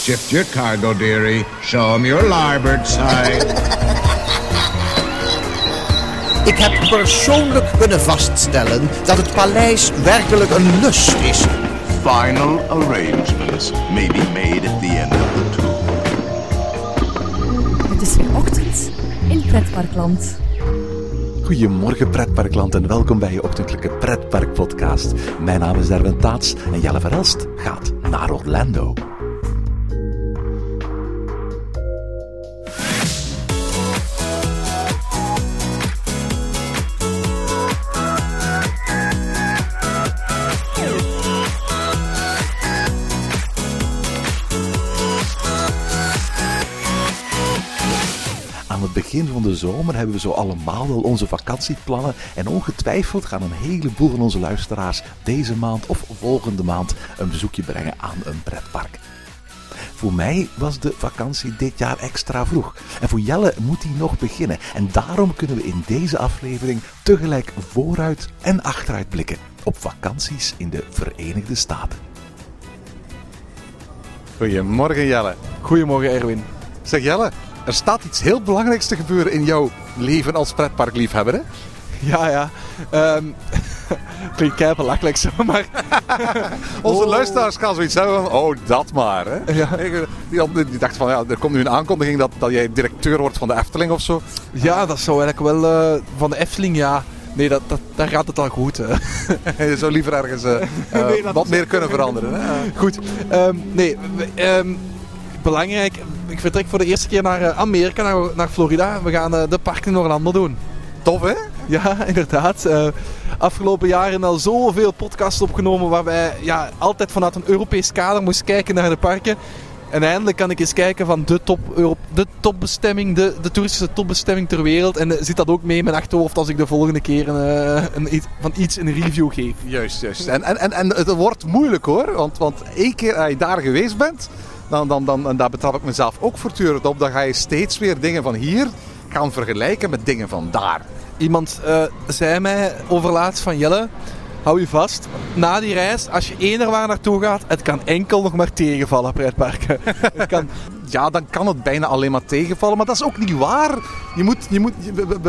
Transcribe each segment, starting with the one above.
Shift your cargo, dearie. Show 'em your larboard side. Ik heb persoonlijk kunnen vaststellen dat het paleis werkelijk een lust is. Final arrangements may be made at the end of the tour. Het is weer ochtend in Pretparkland. Goedemorgen pretparkland en welkom bij je ochtendelijke pretparkpodcast. Mijn naam is Erwin Taats en Jelle Verelst gaat naar Orlando. Het begin van de zomer hebben we zo allemaal wel onze vakantieplannen. En ongetwijfeld gaan een heleboel van onze luisteraars deze maand of volgende maand een bezoekje brengen aan een pretpark. Voor mij was de vakantie dit jaar extra vroeg. En voor Jelle moet die nog beginnen. En daarom kunnen we in deze aflevering tegelijk vooruit en achteruit blikken op vakanties in de Verenigde Staten. Goedemorgen Jelle. Goedemorgen Erwin. Zeg Jelle, er staat iets heel belangrijks te gebeuren in jouw leven als pretparkliefhebber hè? Ja, ja. Ehm klinkt keihard belachelijk zo, maar... Onze Oh. luisteraars gaan zoiets hebben van, oh dat maar hè. Ja. Die, die dachten van, ja, er komt nu een aankondiging dat, dat jij directeur wordt van de Efteling of zo. Ja, dat zou eigenlijk wel eh, van de Efteling, ja. Nee, dat, dat, daar gaat het al goed. hè. Je zou liever ergens eh, eh, Nee, wat meer kunnen veranderen. Hè? Goed. Ehm, nee, ehm, belangrijk. Ik vertrek voor de eerste keer naar eh, Amerika, naar, naar Florida. We gaan eh, de parken in Orlando doen. Tof hè? Ja, inderdaad. Eh, afgelopen jaren al zoveel podcasts opgenomen waarbij ja, altijd vanuit een Europees kader moest kijken naar de parken. En eindelijk kan ik eens kijken van de, top, Euro- de topbestemming, de, de toeristische topbestemming ter wereld. En zit dat ook mee in mijn achterhoofd als ik de volgende keer een, een, van iets een review geef. Juist, juist. En, en, en, en het wordt moeilijk hoor, want, want één keer als je daar geweest bent, dan, dan, dan, en daar betrap ik mezelf ook voortdurend op, dan ga je steeds weer dingen van hier gaan vergelijken met dingen van daar. Iemand eh, zei mij overlaatst van Jelle, hou je vast. Na die reis, als je eender waar naartoe gaat, het kan enkel nog maar tegenvallen, pretparken. het kan, Ja, dan kan het bijna alleen maar tegenvallen, maar dat is ook niet waar. Je moet, je moet,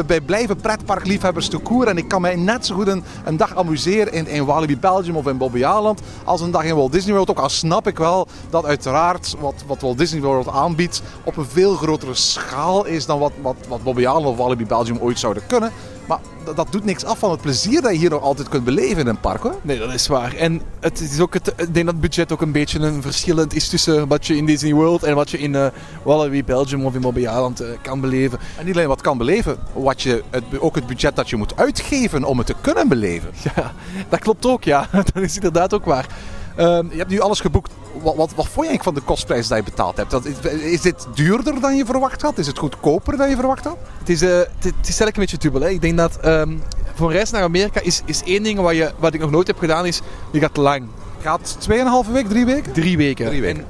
wij blijven pretparkliefhebbers te koer en ik kan mij net zo goed een, een dag amuseren in, in Walibi Belgium of in Bobbejaanland als een dag in Walt Disney World. Ook al snap ik wel dat uiteraard wat, wat Walt Disney World aanbiedt op een veel grotere schaal is dan wat, wat, wat Bobbejaanland of Walibi Belgium ooit zouden kunnen. Maar dat, doet niks af van het plezier dat je hier nog altijd kunt beleven in een park hoor. nee, dat is waar. En het is ook het, ik denk dat het budget ook een beetje een verschillend is tussen wat je in Disney World en wat je in eh Walibi Belgium of in Bobbejaanland eh, kan beleven. En niet alleen wat kan beleven, wat je, het, ook het budget dat je moet uitgeven om het te kunnen beleven. Ja, dat klopt ook, ja. Dat is inderdaad ook waar. Ehm, Je hebt nu alles geboekt. Wat, wat, wat vond je eigenlijk van de kostprijs die je betaald hebt? Dat, is, is dit duurder dan je verwacht had? Is het goedkoper dan je verwacht had? Het is, eh, het, het is eigenlijk een beetje dubbel. Hè. Ik denk dat ehm, voor een reis naar Amerika is, is één ding wat, je, wat ik nog nooit heb gedaan, is je gaat lang. Gaat 2,5 week, drie weken? Drie weken. Drie weken. En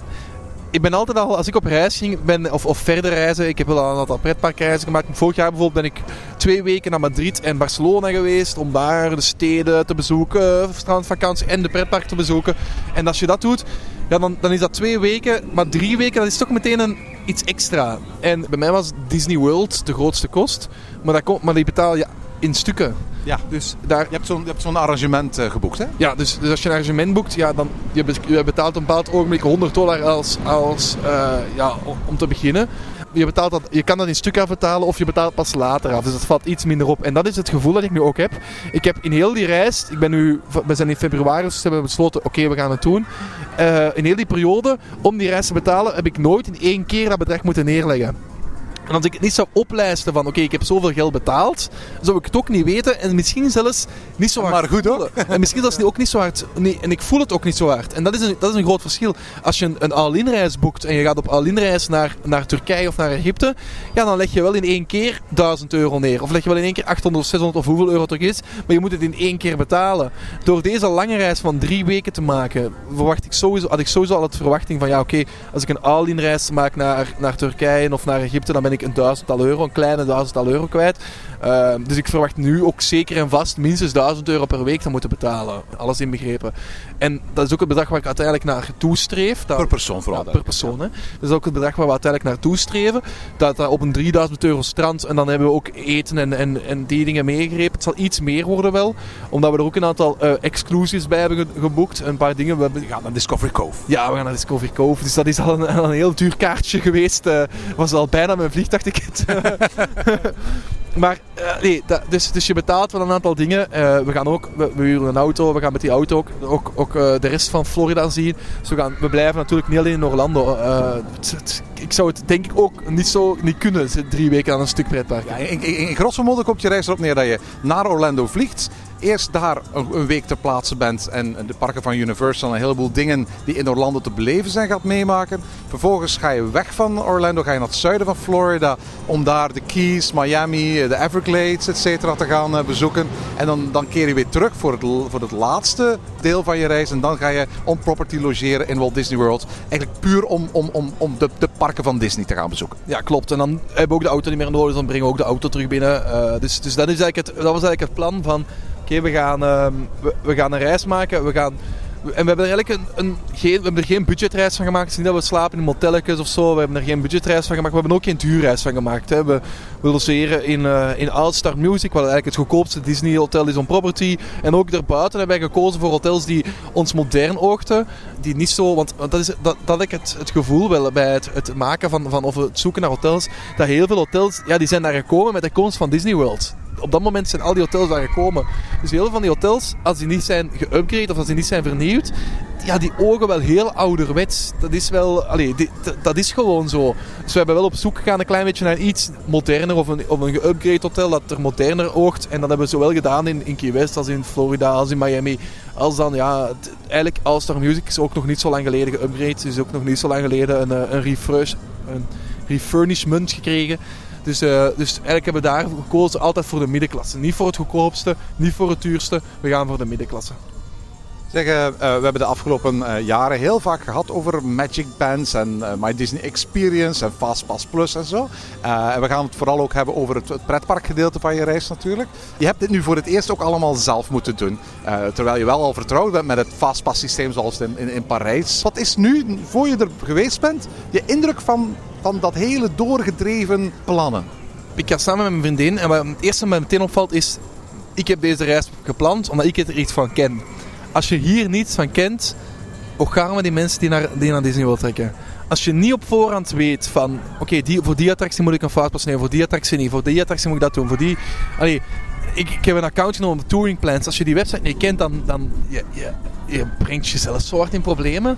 ik ben altijd al, als ik op reis ging, ben, of, of verder reizen, ik heb wel al een aantal pretparkreizen gemaakt. Vorig jaar bijvoorbeeld ben ik twee weken naar Madrid en Barcelona geweest om daar de steden te bezoeken, strandvakantie en de pretpark te bezoeken. En als je dat doet, ja, dan, dan is dat twee weken, maar drie weken, dat is toch meteen een, iets extra. En bij mij was Disney World de grootste kost, maar, dat komt, maar die betaal je in stukken. Ja. Dus daar, Je hebt zo'n je hebt zo'n arrangement eh, geboekt, hè? ja, dus, dus als je een arrangement boekt, ja, dan je, be- je betaalt op een bepaald ogenblik 100 dollar als, als eh, ja, om- te beginnen. Je, betaalt dat, je kan dat in stukken afbetalen of je betaalt pas later af. Dus dat valt iets minder op. En dat is het gevoel dat ik nu ook heb. Ik heb in heel die reis, ik ben nu, we zijn in februari, dus we hebben besloten, oké, we gaan het doen. Eh, in heel die periode, om die reis te betalen, heb ik nooit in één keer dat bedrag moeten neerleggen. En als ik het niet zou oplijsten van, oké, ik heb zoveel geld betaald, zou ik het ook niet weten en misschien zelfs niet zo hard Maar goed, hoor. En misschien zelfs ook niet zo hard, nee, en ik voel het ook niet zo hard. En dat is een, dat is een groot verschil. Als je een, een all-in reis boekt en je gaat op all-in reis naar, naar Turkije of naar Egypte, ja, dan leg je wel in één keer 1000 euro neer. Of leg je wel in één keer 800 of 600 of hoeveel euro het ook is, maar je moet het in één keer betalen. Door deze lange reis van drie weken te maken, verwacht ik sowieso, had ik sowieso al het verwachting van, ja, oké, als ik een all-in reis maak naar, naar Turkije of naar Egypte, dan ben ik een duizendtal euro, een kleine duizendtal euro kwijt. Uh, dus ik verwacht nu ook zeker en vast minstens 1000 euro per week te moeten betalen. Alles inbegrepen. En dat is ook het bedrag waar ik uiteindelijk naar toestreef. Dat, Per persoon vooral. ja, per persoon. Hè. Dat is ook het bedrag waar we uiteindelijk naartoe streven. Dat, dat op een 3000 euro strand. En dan hebben we ook eten en, en, en die dingen meegegrepen. Het zal iets meer worden wel. Omdat we er ook een aantal eh, exclusives bij hebben ge- geboekt. Een paar dingen. We hebben, Ja, naar Discovery Cove. ja, we gaan naar Discovery Cove. Dus dat is al een, een heel duur kaartje geweest. eh was al bijna mijn vliegtuigticket. maar eh, nee, dus, dus je betaalt wel een aantal dingen. Eh, we gaan ook, we, huren een auto. We gaan met die auto ook, ook, ook eh, de rest van Florida zien. Dus we, gaan, we blijven natuurlijk niet alleen in Orlando. Ik zou het denk ik ook niet zo niet kunnen. Drie weken aan een stuk pretpark. Ja, in, in, in grosso komt je reis erop neer dat je naar Orlando vliegt. Eerst daar een, week ter plaatse bent en de parken van Universal en een heleboel dingen die in Orlando te beleven zijn gaat meemaken. Vervolgens ga je weg van Orlando, ga je naar het zuiden van Florida om daar de Keys, Miami, de Everglades, et cetera te gaan eh, bezoeken. En dan, dan keer je weer terug voor het, voor het laatste deel van je reis en dan ga je on property logeren in Walt Disney World. Eigenlijk puur om, om, om, om de, de parken van Disney te gaan bezoeken. Ja, klopt. En dan hebben we ook de auto niet meer nodig, dus dan brengen we ook de auto terug binnen. Eh, dus dus dat, is eigenlijk het, dat was eigenlijk het plan van, we, gaan, ehm, we, gaan een reis maken. We gaan, en we hebben er eigenlijk een, een, geen, we hebben er geen budgetreis van gemaakt. Het is niet dat we slapen in motelletjes of zo. We hebben er geen budgetreis van gemaakt. We hebben ook geen duurreis van gemaakt. Hè. We, we in, eh in All-Star Music, wat eigenlijk het goedkoopste Disney hotel is on property. En ook daarbuiten hebben wij gekozen voor hotels die ons modern oogten. Die niet zo, want, want dat is dat, dat ik het, het gevoel wel bij het, het maken van, van of het zoeken naar hotels. Dat heel veel hotels, ja, die zijn daar gekomen met de komst van Disney World. Op dat moment zijn al die hotels daar gekomen. Dus heel veel van die hotels, als die niet zijn geüpgrade of als die niet zijn vernieuwd, ja, die ogen wel heel ouderwets. Dat is wel, dat- is gewoon zo. Dus we hebben wel op zoek gegaan een klein beetje naar iets moderner of een, of een geüpgrade hotel dat er moderner oogt. En dat hebben we zowel gedaan in, in Key West als in Florida als in Miami. Als dan, ja, eigenlijk All-Star Music is ook nog niet zo lang geleden geüpgrade. Is ook nog niet zo lang geleden een, eh, een, refresh, een refurnishment gekregen. Dus, eh, dus eigenlijk hebben we daar gekozen altijd voor de middenklasse. Niet voor het goedkoopste, niet voor het duurste. We gaan voor de middenklasse. Zeg, eh, eh, we hebben de afgelopen jaren heel vaak gehad over Magic Bands en My Disney Experience en Fastpass Plus en zo. En we gaan het vooral ook hebben over het, pretparkgedeelte van je reis natuurlijk. Je hebt dit nu voor het eerst ook allemaal zelf moeten doen. Terwijl je wel al vertrouwd bent met het Fastpass systeem zoals in, in Parijs. Wat is nu, voor je er geweest bent, je indruk van, van dat hele doorgedreven plannen? Ik ga samen met mijn vriendin en wat het eerste wat mij meteen opvalt is... Ik heb deze reis gepland omdat ik er iets van ken. Als je hier niets van kent, hoe gaan we die mensen die naar, die naar Disney wil trekken? Als je niet op voorhand weet van... Oké, die, voor die attractie moet ik een fastpass nemen, voor die attractie niet, voor die attractie moet ik dat doen, voor die... Allee, ik, heb een account genomen op touring plans. Als je die website niet kent, dan, dan je, je, je brengt jezelf zo hard in problemen.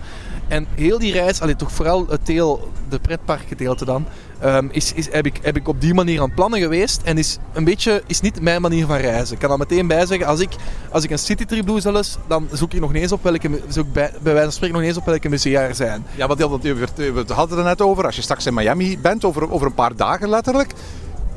En heel die reis, allee, toch vooral het deel, de pretparkgedeelte dan, ehm, is, is, heb, ik, heb ik op die manier aan plannen geweest. En is een beetje, is niet mijn manier van reizen. Ik kan er meteen bij zeggen, als ik, als ik een citytrip doe zelfs, dan zoek ik nog niet eens op welke, zoek bij, bij wijze van spreken nog eens op welke musea er zijn. Ja, want we hadden het er net over. Als je straks in Miami bent, over, over een paar dagen letterlijk.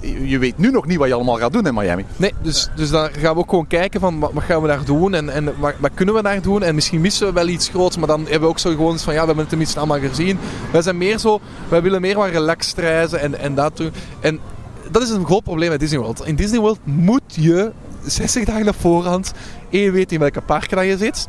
Je weet nu nog niet wat je allemaal gaat doen in Miami. Nee, dus, dus daar gaan we ook gewoon kijken van wat, gaan we daar doen en, en wat, kunnen we daar doen. En misschien missen we wel iets groots, maar dan hebben we ook zo gewoon van ja, we hebben het tenminste allemaal gezien. Wij zijn meer zo, wij willen meer wat relaxed reizen en, en dat doen. En dat is een groot probleem met Disney World. In Disney World moet je 60 dagen op voorhand één weten in welke parken je zit.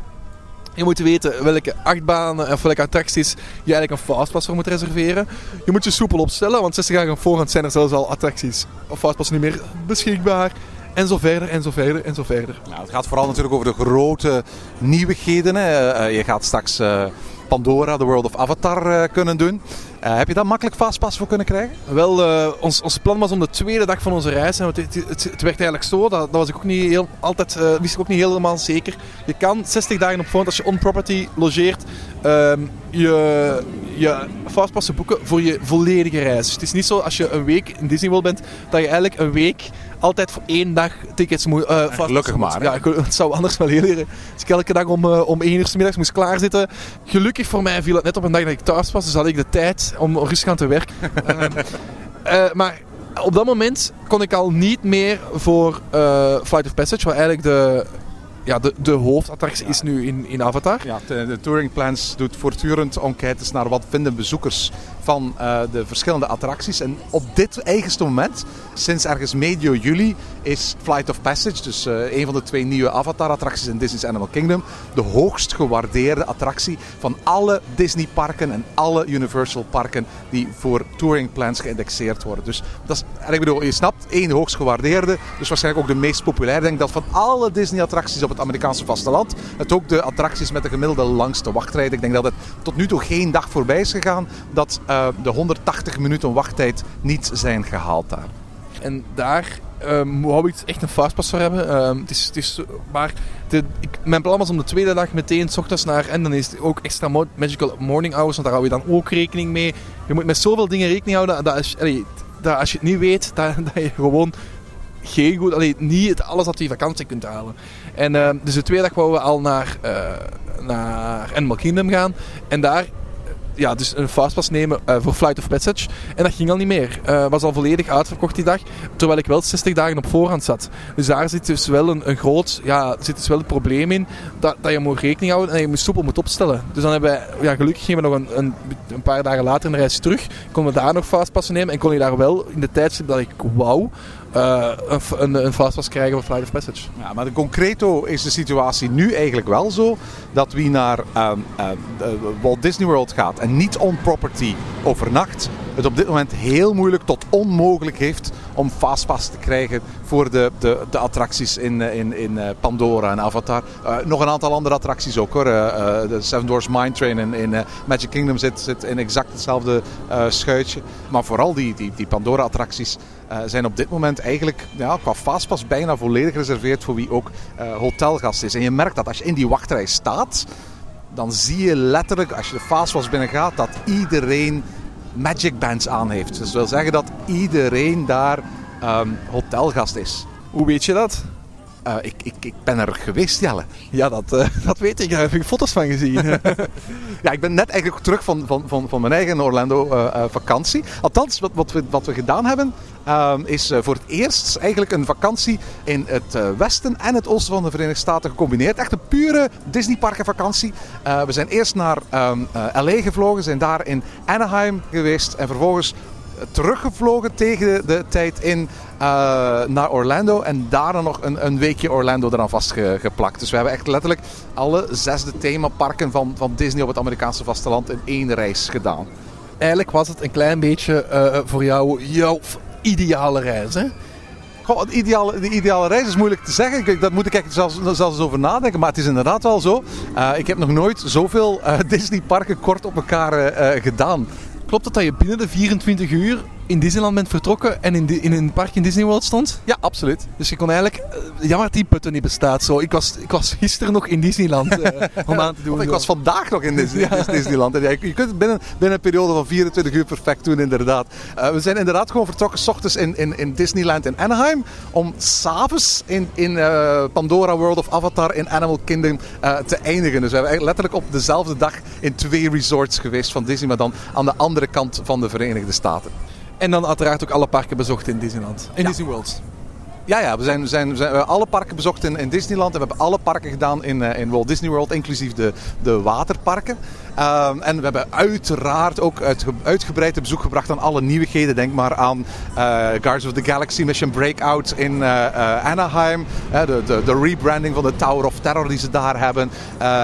Je moet weten welke achtbanen of welke attracties je eigenlijk een fastpass voor moet reserveren. Je moet je soepel opstellen, want 60 dagen op voorhand zijn er zelfs al attracties of fastpass niet meer beschikbaar. En zo verder, en zo verder, en zo verder. Nou, het gaat vooral natuurlijk over de grote nieuwigheden. Hè. Eh, je gaat straks eh, Pandora, The World of Avatar eh, kunnen doen. Eh, heb je daar makkelijk fastpass voor kunnen krijgen? Wel, eh, ons, ons plan was om de tweede dag van onze reis. En het, het, werd eigenlijk zo, dat, dat was ik ook niet heel, altijd, wist ik ook niet helemaal zeker. Je kan 60 dagen op voorhand, als je on-property logeert, ehm, je, je fastpassen boeken voor je volledige reis. Dus het is niet zo als je een week in Disney World bent, dat je eigenlijk een week altijd voor één dag tickets moet... eh, fastpassen gelukkig maar? Ja, het zou anders wel heel leren. Als ik elke dag om, eh, om 1 uur 's middags moest klaarzitten. Gelukkig voor mij viel het net op een dag dat ik thuis was, dus had ik de tijd om rustig aan te werken. Ehm, eh, maar op dat moment kon ik al niet meer voor Flight of Passage, wat eigenlijk de, ja, de, de hoofdattractie is nu in, in Avatar. Ja, de, de Touring Plans doet voortdurend enquêtes naar wat vinden bezoekers van eh, de verschillende attracties. En op dit eigenste moment, sinds ergens medio juli, is Flight of Passage, dus eh, een van de twee nieuwe Avatar-attracties in Disney's Animal Kingdom, de hoogst gewaardeerde attractie van alle Disney-parken en alle Universal-parken die voor Touring Plans geïndexeerd worden. Dus dat is, ik bedoel, je snapt, één hoogst gewaardeerde, dus waarschijnlijk ook de meest populaire. Ik denk dat van alle Disney-attracties op het Amerikaanse vasteland, het ook de attracties met de gemiddelde langste wachtrijd. Ik denk dat het tot nu toe geen dag voorbij is gegaan dat eh, de 180 minuten wachttijd niet zijn gehaald daar. En daar ehm wou ik echt een fastpass voor hebben. Ehm, het is, het is, maar de, ik, mijn plan was om de tweede dag meteen 's ochtends naar... En dan is het ook extra magical morning hours, want daar hou je dan ook rekening mee. Je moet met zoveel dingen rekening houden. Dat als, dat als je het niet weet, dat, dat je gewoon geen goed... Allee, niet alles uit die vakantie kunt halen. En ehm, dus de tweede dag wouden we al naar, eh, naar Animal Kingdom gaan. En daar ja, dus een fastpass nemen eh, voor Flight of Passage. En dat ging al niet meer. Eh was al volledig uitverkocht die dag. Terwijl ik wel 60 dagen op voorhand zat. Dus daar zit dus wel een, een groot... Ja, zit dus wel het probleem in. Dat, dat je moet rekening houden en je moet soepel moet opstellen. Dus dan hebben wij... Ja, gelukkig gingen we nog een, een, een paar dagen later de reis terug. Konden we daar nog fastpassen nemen. En kon je daar wel in de tijdstip dat ik wou... eh, een, een, krijgen voor Flight of Passage. Ja, maar de concreto is de situatie nu eigenlijk wel zo dat wie naar ehm, ehm, de Walt Disney World gaat en niet on property overnacht, het op dit moment heel moeilijk tot onmogelijk heeft om fastpass te krijgen voor de, de, de attracties in, eh, in, in eh, Pandora en Avatar. Eh, nog een aantal andere attracties ook hoor. Eh, eh, de Seven Doors Mine Train in, in eh, Magic Kingdom zit, zit in exact hetzelfde eh, schuitje. Maar vooral die, die, die Pandora attracties eh, zijn op dit moment eigenlijk ja, qua fastpass bijna volledig gereserveerd voor wie ook eh, hotelgast is. En je merkt dat als je in die wachtrij staat, dan zie je letterlijk als je de fastpass binnengaat dat iedereen Magic Bands aan heeft. Dus dat wil zeggen dat iedereen daar ehm, hotelgast is. Hoe weet je dat? Eh, ik, ik, ik ben er geweest, Jelle. Ja, dat, eh, dat weet ik. Daar heb ik foto's van gezien. Ja, ik ben net eigenlijk terug van, van, van, van mijn eigen Orlando eh, vakantie. Althans, wat, wat, we, wat we gedaan hebben, ehm, is voor het eerst eigenlijk een vakantie in het westen en het oosten van de Verenigde Staten gecombineerd. Echt een pure Disneyparken vakantie. Eh, we zijn eerst naar ehm, eh, LA gevlogen, zijn daar in Anaheim geweest en vervolgens teruggevlogen tegen de, de tijd in eh, naar Orlando. En daar dan nog een, een weekje Orlando eraan vastgeplakt. Dus we hebben echt letterlijk alle zesde themaparken van, van Disney op het Amerikaanse vasteland in één reis gedaan. Eigenlijk was het een klein beetje eh, voor jou jouw ideale reis, hè? Goh, de, ideale, de ideale reis is moeilijk te zeggen. Ik- Daar moet ik echt zelfs, zelfs eens over nadenken. Maar het is inderdaad wel zo. Eh, ik heb nog nooit zoveel Disneyparken kort op elkaar gedaan. Klopt het dat je binnen de 24 uur in Disneyland bent vertrokken en in, di- in een park in Disney World stond? Ja, absoluut. Dus je kon eigenlijk... eh, jammer dat die putten niet bestaat. Zo. Ik, was, ik was gisteren nog in Disneyland eh, om aan te doen. Of ik zo. was vandaag nog in Disney, Ja. Disneyland. En ja, je kunt het binnen, binnen een periode van 24 uur perfect doen, inderdaad. Eh, we zijn inderdaad gewoon vertrokken, s ochtends in, in, in Disneyland in Anaheim. Om s'avonds in, in Pandora World of Avatar in Animal Kingdom te eindigen. Dus we hebben letterlijk op dezelfde dag in twee resorts geweest van Disney. Maar dan aan de andere kant van de Verenigde Staten. En dan uiteraard ook alle parken bezocht in Disneyland. In Disney World. Ja, ja we, zijn, we, zijn, we, zijn, alle parken bezocht in, in Disneyland. En we hebben alle parken gedaan in, eh, in Walt Disney World, inclusief de, de waterparken. Ehm, en we hebben uiteraard ook uitge, uitgebreid bezoek gebracht aan alle nieuwigheden. Denk maar aan eh, Guardians of the Galaxy Mission Breakout in eh, eh, Anaheim. De, de, de rebranding van de Tower of Terror die ze daar hebben.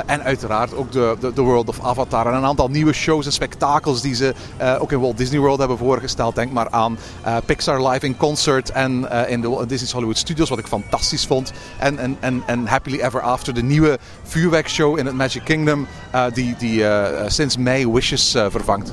En uiteraard ook de, de, World of Avatar. En een aantal nieuwe shows en spektakels die ze ook in Walt Disney World hebben voorgesteld. Denk maar aan Pixar Live in Concert en in de Disney's Hollywood Studios, wat ik fantastisch vond. En, en, en, en Happily Ever After, de nieuwe vuurwerkshow in het Magic Kingdom, eh, die, die eh, sinds mei Wishes eh, vervangt.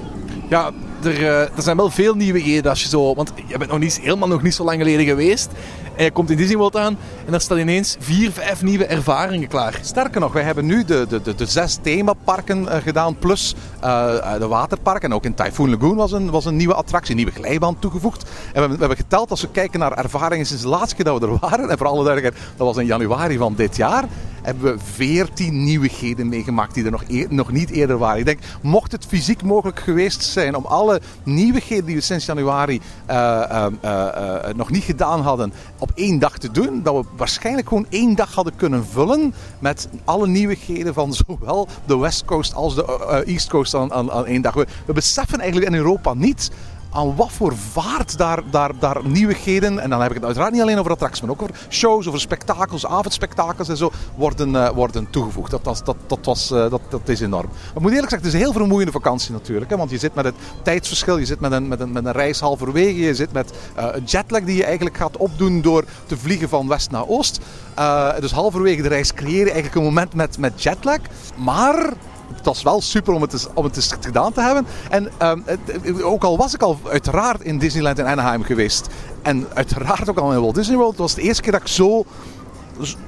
Ja, er, er zijn wel veel nieuwigheden als je zo... Want je bent nog niet, helemaal nog niet zo lang geleden geweest. En je komt in Disney World aan en daar staan ineens vier, vijf nieuwe ervaringen klaar. Sterker nog, wij hebben nu de, de, de, de zes themaparken gedaan, plus eh, de waterparken. En ook in Typhoon Lagoon was een, was een nieuwe attractie, een nieuwe glijbaan toegevoegd. En we hebben, we hebben geteld, als we kijken naar ervaringen sinds de laatste keer dat we er waren, en voor alle duidelijkheid, dat was in januari van dit jaar, hebben we 14 nieuwigheden meegemaakt die er nog, eer- nog niet eerder waren. Ik denk, mocht het fysiek mogelijk geweest zijn om alle nieuwigheden die we sinds januari eh, eh, eh, eh, nog niet gedaan hadden op één dag te doen, dat we waarschijnlijk gewoon één dag hadden kunnen vullen met alle nieuwigheden van zowel de West Coast als de East Coast aan, aan, aan één dag. We, we beseffen eigenlijk in Europa niet aan wat voor vaart daar, daar, daar nieuwigheden, en dan heb ik het uiteraard niet alleen over attracties, maar ook over shows, over spektakels, avondspektakels en zo, worden, eh, worden toegevoegd. Dat, was, dat, dat, was, eh, dat, dat is enorm. Ik moet eerlijk zeggen, het is een heel vermoeiende vakantie natuurlijk. Hè, want je zit met het tijdsverschil, je zit met een, met een, met een reis halverwege, je zit met eh, een jetlag die je eigenlijk gaat opdoen door te vliegen van west naar oost. Eh, dus halverwege de reis creëer je eigenlijk een moment met, met jetlag. Maar het was wel super om het om het gedaan te hebben. En ehm, het- ook al was ik al uiteraard in Disneyland in Anaheim geweest. En uiteraard ook al in Walt Disney World. Het was de eerste keer dat ik zo,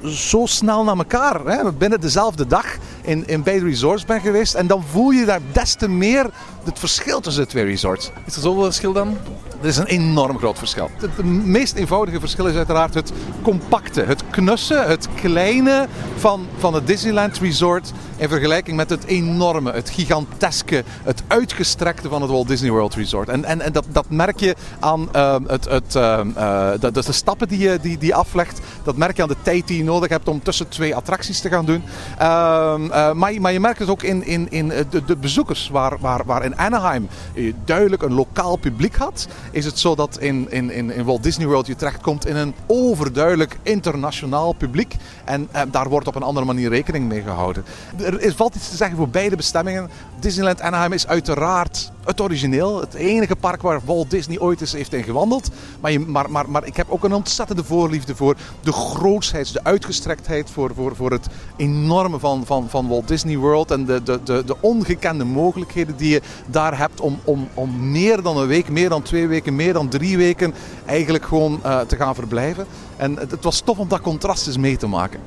zo snel naar elkaar, hè, binnen dezelfde dag, in, in beide resorts ben geweest. En dan voel je daar des te meer het verschil tussen de twee resorts. Is er zoveel verschil dan? Er is een enorm groot verschil. Het, meest eenvoudige verschil is uiteraard het compacte, het knusse, het kleine van, van het Disneyland Resort in vergelijking met het enorme, het giganteske, het uitgestrekte van het Walt Disney World Resort. En, en, en dat, dat merk je aan ehm, het, het, eh, de, de, stappen die je, die, die aflegt. Dat merk je aan de tijd die je nodig hebt om tussen twee attracties te gaan doen. Ehm, eh, maar, je- maar je merkt het ook in, in, in eh, de, de bezoekers, waar, waar, waar in Anaheim je duidelijk een lokaal publiek had, is het zo dat in, in, in, Walt Disney World je terechtkomt in een overduidelijk internationaal publiek. En eh, daar wordt op een andere manier rekening mee gehouden. Er is, valt iets te zeggen voor beide bestemmingen. Disneyland Anaheim is uiteraard het origineel. Het enige park waar Walt Disney ooit eens heeft in gewandeld. Maar, maar, maar ik heb ook een ontzettende voorliefde voor de grootsheid, de uitgestrektheid, voor, voor, voor het enorme van, van, van Walt Disney World en de, de, de, de ongekende mogelijkheden die je daar hebt om, om, om meer dan een week, meer dan twee weken, meer dan drie weken eigenlijk gewoon eh, te gaan verblijven. En het, het was tof om dat contrast eens mee te maken.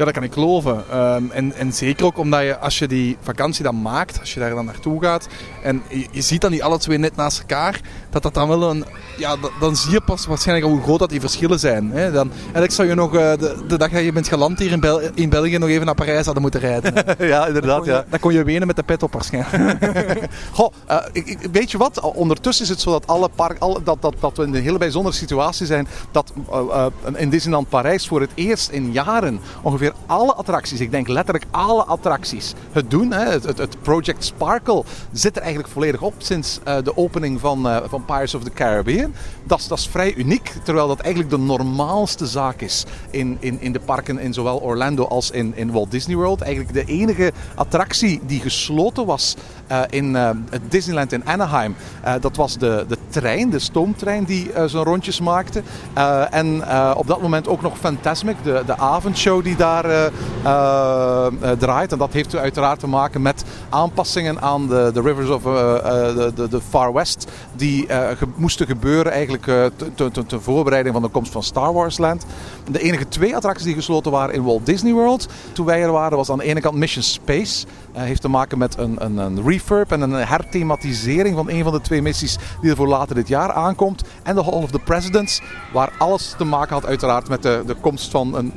Ja, dat kan ik geloven. Ehm, en, en zeker ook omdat je, als je die vakantie dan maakt, als je daar dan naartoe gaat, en je, je ziet dan die alle twee net naast elkaar, dat dat dan wel een... Ja, dan zie je pas waarschijnlijk hoe groot dat die verschillen zijn. Hè. Dan, eigenlijk zou je nog eh, de, de dag dat je bent geland hier in, Bel- in België nog even naar Parijs hadden moeten rijden. ja, inderdaad. Dan kon je- Dan kon je wenen met de pet op waarschijnlijk. Goh, eh, ik, weet je wat? Ondertussen is het zo dat alle park, alle, dat, dat, dat we in een hele bijzondere situatie zijn. Dat eh, in Disneyland Parijs voor het eerst in jaren ongeveer alle attracties, ik denk letterlijk alle attracties, het doen. Hè, het, Project Sparkle zit er eigenlijk volledig op sinds eh, de opening van, eh, van Pirates of the Caribbean. Dat, is- dat is vrij uniek, terwijl dat eigenlijk de normaalste zaak is in, in, in de parken in zowel Orlando als in, in Walt Disney World. Eigenlijk de enige attractie die gesloten was eh, in Disneyland in Anaheim. Dat was de, de trein, de stoomtrein die zijn rondjes maakte. En op dat moment ook nog Fantasmic, de, de avondshow die daar eh, eh, eh, draait. En dat heeft uiteraard te maken met aanpassingen aan de, de Rivers of de, Far West. Die moesten gebeuren eigenlijk eh, te- te- voorbereiding van de komst van Star Wars Land. De enige twee attracties die gesloten waren in Walt Disney World toen wij er waren was aan de ene kant Mission Space. Eh, heeft te maken met een, een, een refurb en een herthematisering van een van de twee missies die er voor later dit jaar aankomt. En de Hall of the Presidents, waar alles te maken had uiteraard met de, de komst van een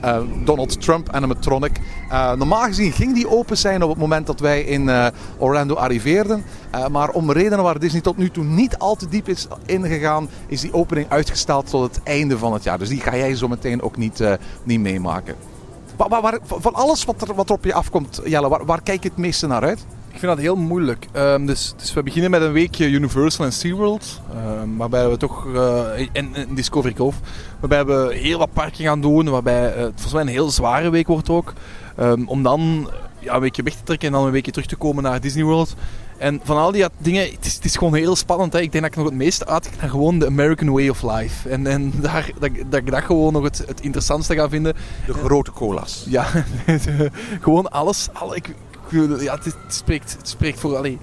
Donald Trump animatronic. Eh, normaal gezien ging die open zijn op het moment dat wij in eh, Orlando arriveerden. Eh, maar om redenen waar Disney tot nu toe niet al te diep is ingegaan, is die opening uitgesteld tot het einde van het jaar. Dus die ga jij zo meteen ook niet, niet meemaken. Waar, van alles wat er, wat op je afkomt, Jelle, waar, waar kijk je het meeste naar uit? Ik vind dat heel moeilijk. Ehm, dus, dus we beginnen met een weekje Universal en SeaWorld. ehm, waarbij we toch... eh, en, en Discovery Cove. Waarbij we heel wat parken gaan doen. Waarbij eh, het volgens mij een heel zware week wordt ook. Ehm, om dan ja, een weekje weg te trekken en dan een weekje terug te komen naar Disney World. En van al die dingen, het is, het is gewoon heel spannend. Hè. Ik denk dat ik nog het meeste uitkijk naar gewoon de American Way of Life. En, en daar, dat, dat ik dat gewoon nog het, het interessantste ga vinden. De grote cola's. Ja, gewoon alles. Alle, ik, ik- ja, het, is- het spreekt, het spreekt voor. Allee,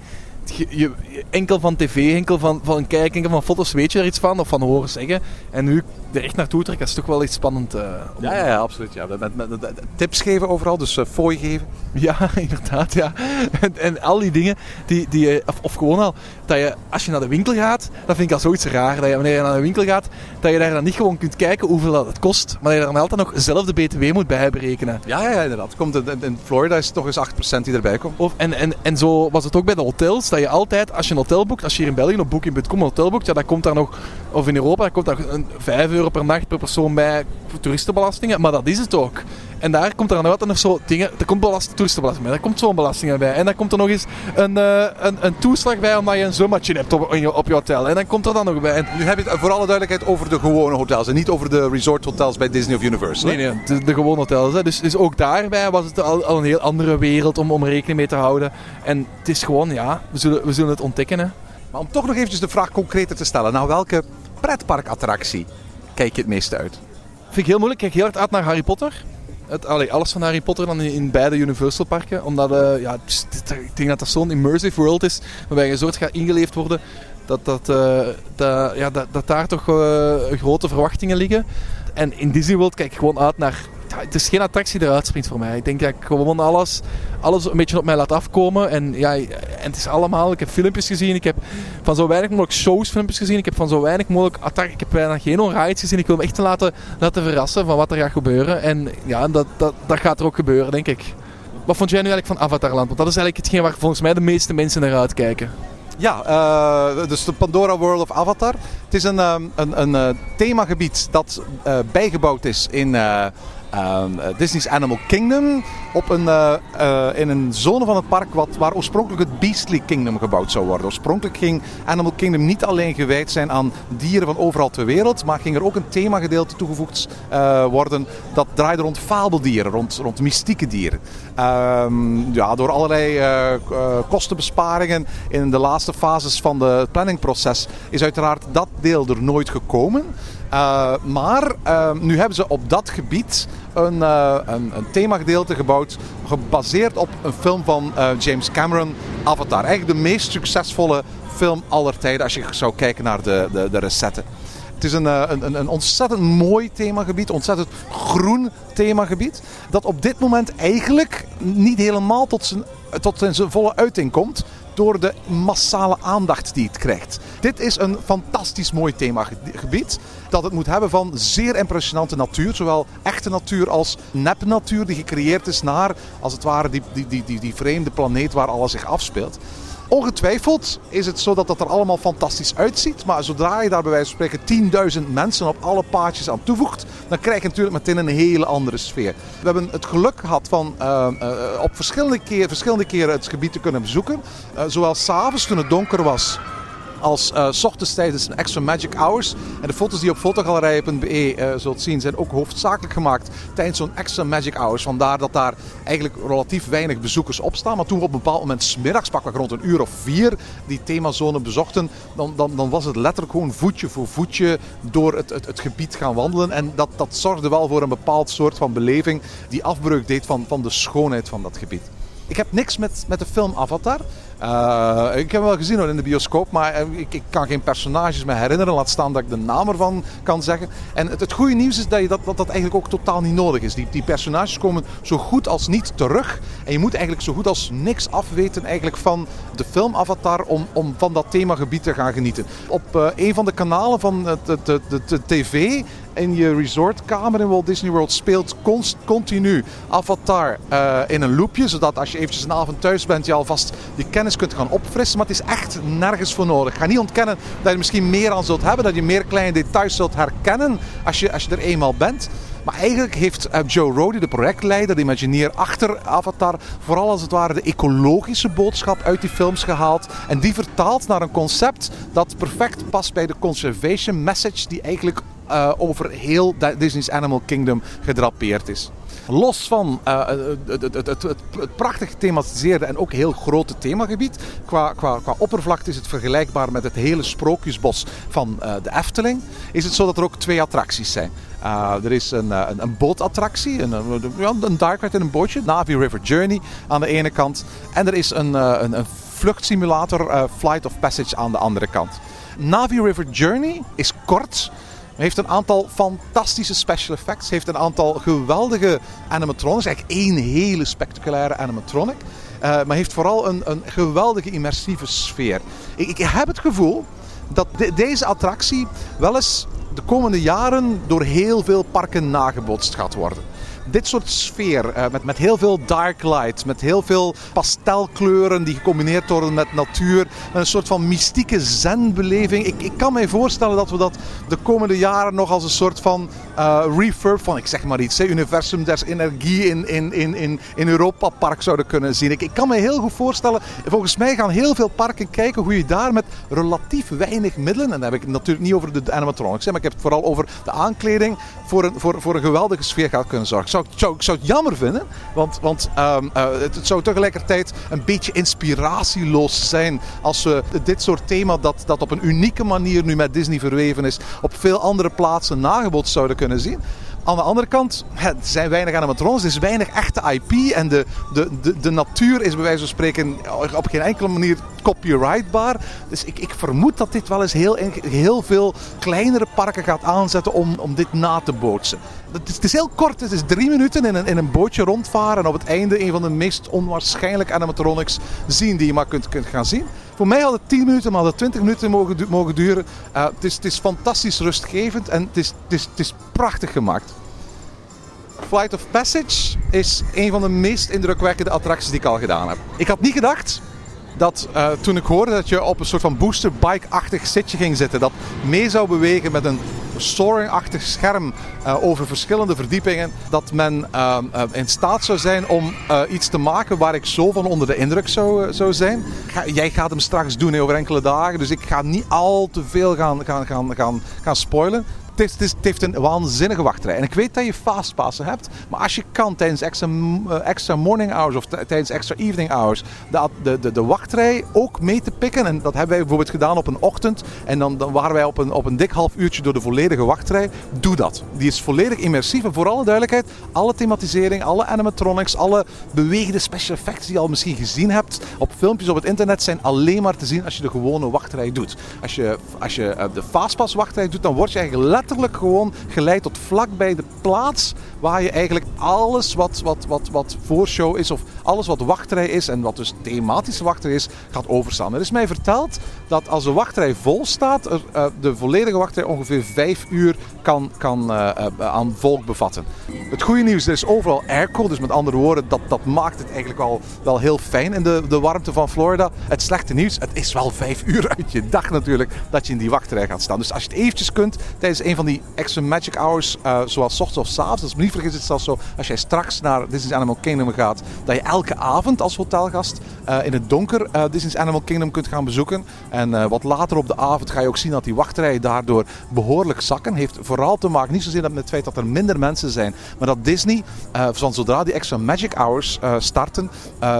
je, je- enkel van tv, enkel van, van kijken, enkel van foto's weet je er iets van of van horen zeggen. En nu er echt naartoe trekken, dat is toch wel iets spannend. eh, om- Ja, ja, ja, absoluut. Ja. Met, met, tips geven overal, dus eh fooi geven. Ja, inderdaad, ja. En, en al die dingen, die, die, je- of, of gewoon al, dat je als je naar de winkel gaat, dat vind ik al zoiets raar, dat je wanneer je naar de winkel gaat, dat je daar dan niet gewoon kunt kijken hoeveel dat het kost, maar dat je dan altijd nog zelf de btw moet bijberekenen. Ja, ja, ja inderdaad. Komt in, in Florida is het toch eens 8% die erbij komt. Of, en, en, en zo was het ook bij de hotels, dat altijd, als je een hotel boekt, als je hier in België op Booking.com een hotel boekt, ja, dan komt daar nog, of in Europa, dan komt daar een 5 euro per nacht per persoon bij toeristenbelastingen, maar dat is het ook. En daar komt er dan altijd nog zo dingen, er komt belast, toeristenbelasting bij, daar komt zo'n belasting bij. En dan komt er nog eens een, eh, een, een toeslag bij omdat je een zwembadje hebt op, je, op je hotel. En dan komt er dan nog bij. En, Nu heb je het voor alle duidelijkheid over de gewone hotels en niet over de resort hotels bij Disney of Universal. hè? Nee, nee, de, de gewone hotels. Hè. Dus, dus ook daarbij was het al, al een heel andere wereld om, om rekening mee te houden. En het is gewoon, ja, we zullen, we zullen het ontdekken. Hè. Maar om toch nog eventjes de vraag concreter te stellen. Nou, welke pretparkattractie kijk je het meeste uit? Vind ik heel moeilijk. Ik kijk heel hard uit naar Harry Potter. Het, alles van Harry Potter dan in, in beide Universal parken. Omdat eh, ja, ik denk dat dat zo'n immersive world is. Waarbij je soort gaat ingeleefd worden. Dat, eh, dat, ja, dat, dat daar toch eh, grote verwachtingen liggen. En in Disney World kijk gewoon uit naar... het is geen attractie die eruit springt voor mij. Ik denk dat ik gewoon alles, alles een beetje op mij laat afkomen. En, ja, en het is allemaal... Ik heb filmpjes gezien. Ik heb van zo weinig mogelijk shows filmpjes gezien. Ik heb van zo weinig mogelijk attracties... Ik heb bijna geen rides gezien. Ik wil me echt laten, laten verrassen van wat er gaat gebeuren. En ja, dat, dat, dat gaat er ook gebeuren, denk ik. Wat vond jij nu eigenlijk van Avatarland? Want dat is eigenlijk hetgeen waar volgens mij de meeste mensen naar uitkijken. Ja, eh, dus de Pandora World of Avatar. Het is een, ehm, een, een eh, themagebied dat eh, bijgebouwd is in Disney's Animal Kingdom. Op een, eh, eh, in een zone van het park wat, waar oorspronkelijk het Beastly Kingdom gebouwd zou worden. Oorspronkelijk ging Animal Kingdom niet alleen gewijd zijn aan dieren van overal ter wereld, maar ging er ook een themagedeelte toegevoegd eh, worden dat draaide rond fabeldieren, rond, rond mystieke dieren. Ehm, ja, door allerlei eh, eh, kostenbesparingen in de laatste fases van het planningproces is uiteraard dat deel er nooit gekomen. Eh, maar ehm, nu hebben ze op dat gebied een, eh, een, een themagedeelte gebouwd gebaseerd op een film van eh, James Cameron, Avatar. Eigenlijk de meest succesvolle film aller tijden als je zou kijken naar de, de, de recetten. Het is een, eh, een, een, een ontzettend mooi themagebied, ontzettend groen themagebied. Dat op dit moment eigenlijk niet helemaal tot zijn, tot zijn volle uiting komt. Door de massale aandacht die het krijgt. Dit is een fantastisch mooi themagebied. Dat het moet hebben van zeer impressionante natuur. Zowel echte natuur als nepnatuur die gecreëerd is naar, als het ware, die, die, die, die, die vreemde planeet waar alles zich afspeelt. Ongetwijfeld is het zo dat dat er allemaal fantastisch uitziet. Maar zodra je daar bij wijze van spreken 10.000 mensen op alle paadjes aan toevoegt, dan krijg je natuurlijk meteen een hele andere sfeer. We hebben het geluk gehad van eh, eh, op verschillende, keer, verschillende keren het gebied te kunnen bezoeken. Eh, zowel s'avonds toen het donker was, als eh, ochtends tijdens een extra magic hours. En de foto's die je op fotogalerij.be eh zult zien zijn ook hoofdzakelijk gemaakt tijdens zo'n extra magic hours. Vandaar dat daar eigenlijk relatief weinig bezoekers op staan. Maar toen we op een bepaald moment smiddags, pakweg rond een uur of vier, die themazone bezochten, dan, dan, dan was het letterlijk gewoon voetje voor voetje door het, het, het gebied gaan wandelen. En dat, dat zorgde wel voor een bepaald soort van beleving die afbreuk deed van, van de schoonheid van dat gebied. Ik heb niks met, met de film Avatar. Eh, ik heb hem wel gezien hoor, in de bioscoop, maar eh, ik, ik kan geen personages me herinneren. Laat staan dat ik de naam ervan kan zeggen. En het, het goede nieuws is dat, je dat, dat dat eigenlijk ook totaal niet nodig is. Die, die personages komen zo goed als niet terug. En je moet eigenlijk zo goed als niks afweten eigenlijk van de film Avatar om, om van dat themagebied te gaan genieten. Op eh, een van de kanalen van het, het, het- de tv in je resortkamer in Walt Disney World speelt const- continu Avatar eh, in een loopje. Zodat als je eventjes een avond thuis bent, je alvast je kennis kunt gaan opfrissen. Maar het is echt nergens voor nodig. Ga niet ontkennen dat je misschien meer aan zult hebben. Dat je meer kleine details zult herkennen als je, als je er eenmaal bent. Maar eigenlijk heeft eh, Joe Rody, de projectleider, de imagineer achter Avatar, vooral als het ware de ecologische boodschap uit die films gehaald. En die vertaald naar een concept dat perfect past bij de conservation message die eigenlijk eh, over heel Di- Disney's Animal Kingdom gedrapeerd is. Los van eh, het, het, het, prachtig thematiseerde en ook heel grote themagebied. Qua, qua, qua oppervlakte is het vergelijkbaar met het hele sprookjesbos van eh, de Efteling. Is het zo dat er ook twee attracties zijn. Er is een, een, een bootattractie, een, een, dark ride in een bootje, Navi River Journey aan de ene kant. En er is een, een, een vluchtsimulator Flight of Passage aan de andere kant. Navi River Journey is kort. Heeft een aantal fantastische special effects. Heeft een aantal geweldige animatronics. Eigenlijk één hele spectaculaire animatronic. Eh, maar heeft vooral een, een geweldige immersieve sfeer. Ik, ik heb het gevoel dat de- deze attractie wel eens de komende jaren door heel veel parken nagebotst gaat worden. Dit soort sfeer, eh, met, met heel veel dark light, met heel veel pastelkleuren die gecombineerd worden met natuur, met een soort van mystieke zenbeleving. Ik, ik kan mij voorstellen dat we dat de komende jaren nog als een soort van eh refurb van, ik zeg maar iets, Universum des Energie in, in, in, in, in Europa Park zouden kunnen zien. Ik, ik kan me heel goed voorstellen, volgens mij gaan heel veel parken kijken hoe je daar met relatief weinig middelen, en dan heb ik het natuurlijk niet over de animatronics, maar ik heb het vooral over de aankleding, voor een, voor, voor een geweldige sfeer gaat kunnen zorgen. Zou, zou, ik zou het jammer vinden, want, want ehm, eh, het, zou tegelijkertijd een beetje inspiratieloos zijn als we dit soort thema dat, dat op een unieke manier nu met Disney verweven is, op veel andere plaatsen nagebotst zouden kunnen zien. Aan de andere kant, er zijn weinig animatrons, er is weinig echte IP en de, de, de, de natuur is bij wijze van spreken op geen enkele manier copyrightbaar. Dus ik, ik vermoed dat dit wel eens heel, heel veel kleinere parken gaat aanzetten om, om dit na te bootsen. Het is, heel kort, het is drie minuten in een, in een bootje rondvaren en op het einde een van de meest onwaarschijnlijke animatronics zien die je maar kunt, kunt gaan zien. Voor mij had het 10 minuten, maar had het 20 minuten mogen, mogen duren. Eh, het, is, het is fantastisch rustgevend en het is, het, is, het is prachtig gemaakt. Flight of Passage is een van de meest indrukwekkende attracties die ik al gedaan heb. Ik had niet gedacht dat eh, toen ik hoorde dat je op een soort van boosterbike-achtig zitje ging zitten, dat mee zou bewegen met een soaring-achtig scherm eh, over verschillende verdiepingen, dat men eh, in staat zou zijn om iets te maken waar ik zo van onder de indruk zou, zijn. Jij gaat hem straks doen over enkele dagen, dus ik ga niet al te veel gaan, gaan, gaan, gaan, gaan spoilen. Het, heeft een waanzinnige wachtrij. En ik weet dat je fastpassen hebt. Maar als je kan tijdens extra, eh, extra morning hours of tijdens extra evening hours de, de, de, de wachtrij ook mee te pikken. En dat hebben wij bijvoorbeeld gedaan op een ochtend. En dan, dan waren wij op een, op een dik half uurtje door de volledige wachtrij. Doe dat. Die is volledig immersief. En voor alle duidelijkheid, alle thematisering, alle animatronics, alle bewegende special effects die je al misschien gezien hebt op filmpjes op het internet zijn alleen maar te zien als je de gewone wachtrij doet. Als je, als je eh, de fastpass wachtrij doet, dan word je eigenlijk letterlijk gewoon geleid tot vlakbij de plaats waar je eigenlijk alles wat, wat, wat, wat voorshow is of alles wat wachtrij is en wat dus thematische wachtrij is, gaat overstaan. Er is mij verteld dat als de wachtrij vol staat, eh, de volledige wachtrij ongeveer vijf uur kan, kan eh, eh, aan volk bevatten. Het goede nieuws, er is overal airco, dus met andere woorden, dat, dat maakt het eigenlijk wel, wel heel fijn in de, de warmte van Florida. Het slechte nieuws, het is wel vijf uur uit je dag natuurlijk dat je in die wachtrij gaat staan. Dus als je het eventjes kunt tijdens een van die extra magic hours, eh, zoals ochtends of 's avonds, dus niet vergis het zelfs zo, als jij straks naar Disney's Animal Kingdom gaat, dat je elke avond als hotelgast in het donker Disney's Animal Kingdom kunt gaan bezoeken. En eh, wat later op de avond ga je ook zien dat die wachtrijen daardoor behoorlijk zakken. Heeft vooral te maken, niet zozeer met het feit dat er minder mensen zijn, maar dat Disney, eh, van zodra die extra magic hours eh, starten,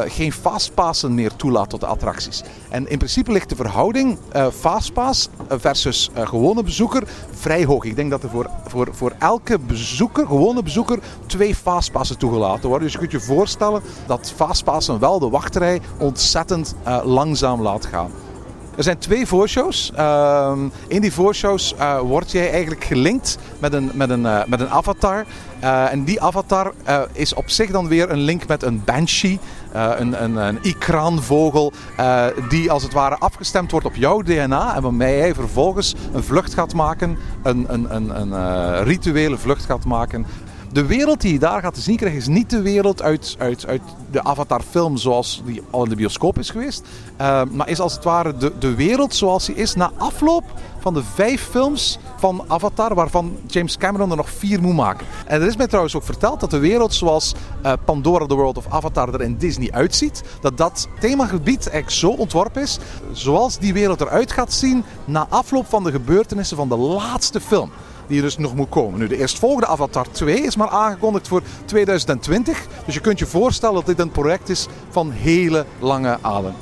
geen fastpassen meer toelaat tot de attracties. En in principe ligt de verhouding fastpass versus gewone bezoeker vrij hoog. Ik denk dat er voor, voor, voor elke bezoeker, gewone bezoeker, twee fastpassen toegelaten worden. Dus je kunt je voorstellen dat fastpassen wel de wachtrij ontzettend langzaam laat gaan. Er zijn twee voorshows. Ehm, in die voorshows eh, word jij eigenlijk gelinkt met een, met een, eh, met een avatar. Eh, en die avatar is op zich dan weer een link met een banshee. een, een, een ikraanvogel die als het ware afgestemd wordt op jouw DNA. En waarmee jij vervolgens een vlucht gaat maken. Een, een, een, een rituele vlucht gaat maken. De wereld die je daar gaat te zien krijgen is niet de wereld uit, uit, uit de Avatar-film zoals die al in de bioscoop is geweest. Eh, maar is als het ware de, de wereld zoals die is na afloop van de vijf films van Avatar, waarvan James Cameron er nog vier moet maken. En er is mij trouwens ook verteld dat de wereld zoals eh, Pandora The World of Avatar er in Disney uitziet, dat dat themagebied eigenlijk zo ontworpen is, zoals die wereld eruit gaat zien na afloop van de gebeurtenissen van de laatste film die er dus nog moet komen. Nu, de eerstvolgende Avatar 2 is maar aangekondigd voor 2020. Dus je kunt je voorstellen dat dit een project is van hele lange adem.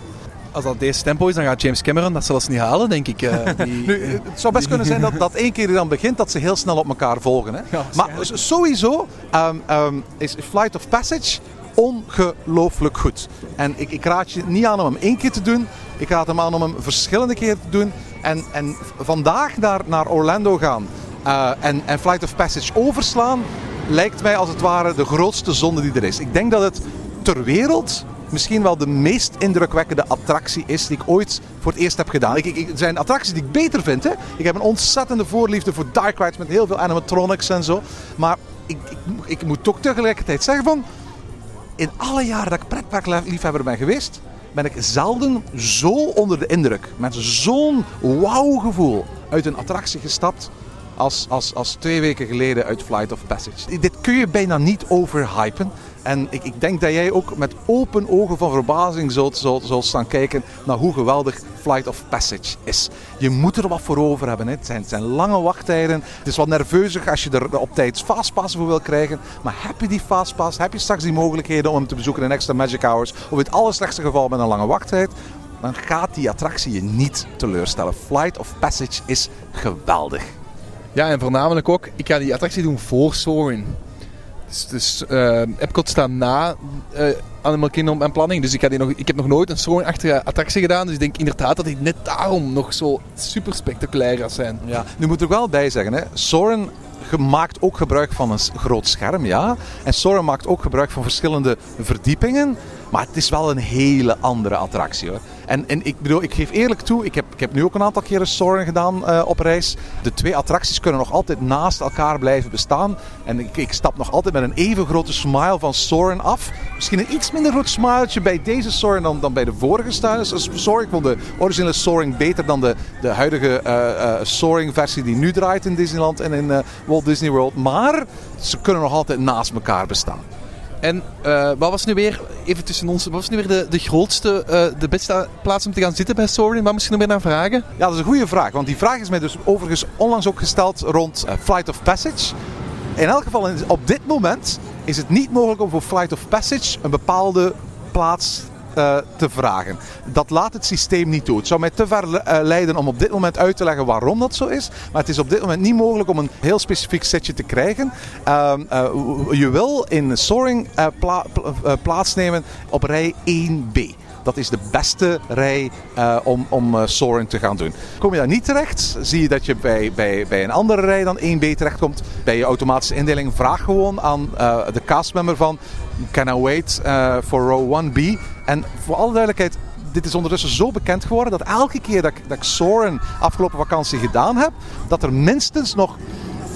Als dat deze tempo is, dan gaat James Cameron dat zelfs niet halen, denk ik. eh, die- Nu, het zou best kunnen zijn dat, dat één keer die dan begint, dat ze heel snel op elkaar volgen. Hè? maar sowieso ehm, ehm, is Flight of Passage ongelooflijk goed. En ik, ik raad je niet aan om hem één keer te doen. Ik raad hem aan om hem verschillende keren te doen. En, en vandaag naar, naar Orlando gaan eh, en, en Flight of Passage overslaan, lijkt mij als het ware de grootste zonde die er is. Ik denk dat het ter wereld misschien wel de meest indrukwekkende attractie is die ik ooit voor het eerst heb gedaan. Ik, ik, er zijn attracties die ik beter vind. Hè. Ik heb een ontzettende voorliefde voor dark rides met heel veel animatronics en zo. Maar ik, ik, ik moet toch tegelijkertijd zeggen van... In alle jaren dat ik pretparkliefhebber ben geweest, ben ik zelden zo onder de indruk, met zo'n wauw-gevoel uit een attractie gestapt als, als, als twee weken geleden uit Flight of Passage. Dit kun je bijna niet overhypen. En ik, ik denk dat jij ook met open ogen van verbazing zult, zult, staan kijken naar hoe geweldig Flight of Passage is. Je moet er wat voor over hebben. Hè. Het, zijn, zijn lange wachttijden. Het is wat nerveuzig als je er op tijd fastpass voor wil krijgen. Maar heb je die fastpass, heb je straks die mogelijkheden om hem te bezoeken in extra magic hours, of in het allerslechtste geval met een lange wachttijd, dan gaat die attractie je niet teleurstellen. Flight of Passage is geweldig. Ja, en voornamelijk ook, ik ga die attractie doen voor Soarin'. Dus, dus eh, Epcot staat na eh Animal Kingdom en planning. Dus ik, die nog, ik heb nog nooit een Soarin-achtige attractie gedaan. Dus ik denk inderdaad dat die net daarom nog zo super spectaculair gaat zijn. Ja, nu moet ik er wel bij zeggen, hè. Maakt ook gebruik van een groot scherm, ja. En Soren maakt ook gebruik van verschillende verdiepingen. Maar het is wel een hele andere attractie hoor. En, en ik bedoel, ik geef eerlijk toe, ik heb, ik heb nu ook een aantal keren Soren gedaan eh, op reis. De twee attracties kunnen nog altijd naast elkaar blijven bestaan. En ik, ik stap nog altijd met een even grote smile van Soren af. Misschien een iets minder groot smiletje bij deze Soren dan, dan bij de vorige Soaring. Ik vond de originele Soaring beter dan de, de huidige eh eh, Soaring versie die nu draait in Disneyland en in eh, Walt Disney World. Maar ze kunnen nog altijd naast elkaar bestaan. En eh, wat was nu weer, even tussen ons, wat was nu weer de, de grootste, eh, de beste plaats om te gaan zitten bij? Wat moest je nog meer naar vragen? Ja, dat is een goede vraag. Want die vraag is mij dus overigens onlangs ook gesteld rond eh, Flight of Passage. In elk geval, op dit moment is het niet mogelijk om voor Flight of Passage een bepaalde plaats eh, te vragen. Dat laat het systeem niet toe. Het zou mij te ver eh, leiden om op dit moment uit te leggen waarom dat zo is. Maar het is op dit moment niet mogelijk om een heel specifiek setje te krijgen. Ehm, eh, je wil in Soaring pla- pla- plaatsnemen op rij 1B. Dat is de beste rij om, om Soaring te gaan doen. Kom je daar niet terecht, zie je dat je bij, bij, bij een andere rij dan 1B terechtkomt. Bij je automatische indeling vraag gewoon aan eh, de castmember van... Can I wait for row 1B? En voor alle duidelijkheid, dit is ondertussen zo bekend geworden... dat elke keer dat ik, dat ik Soaring afgelopen vakantie gedaan heb... dat er minstens nog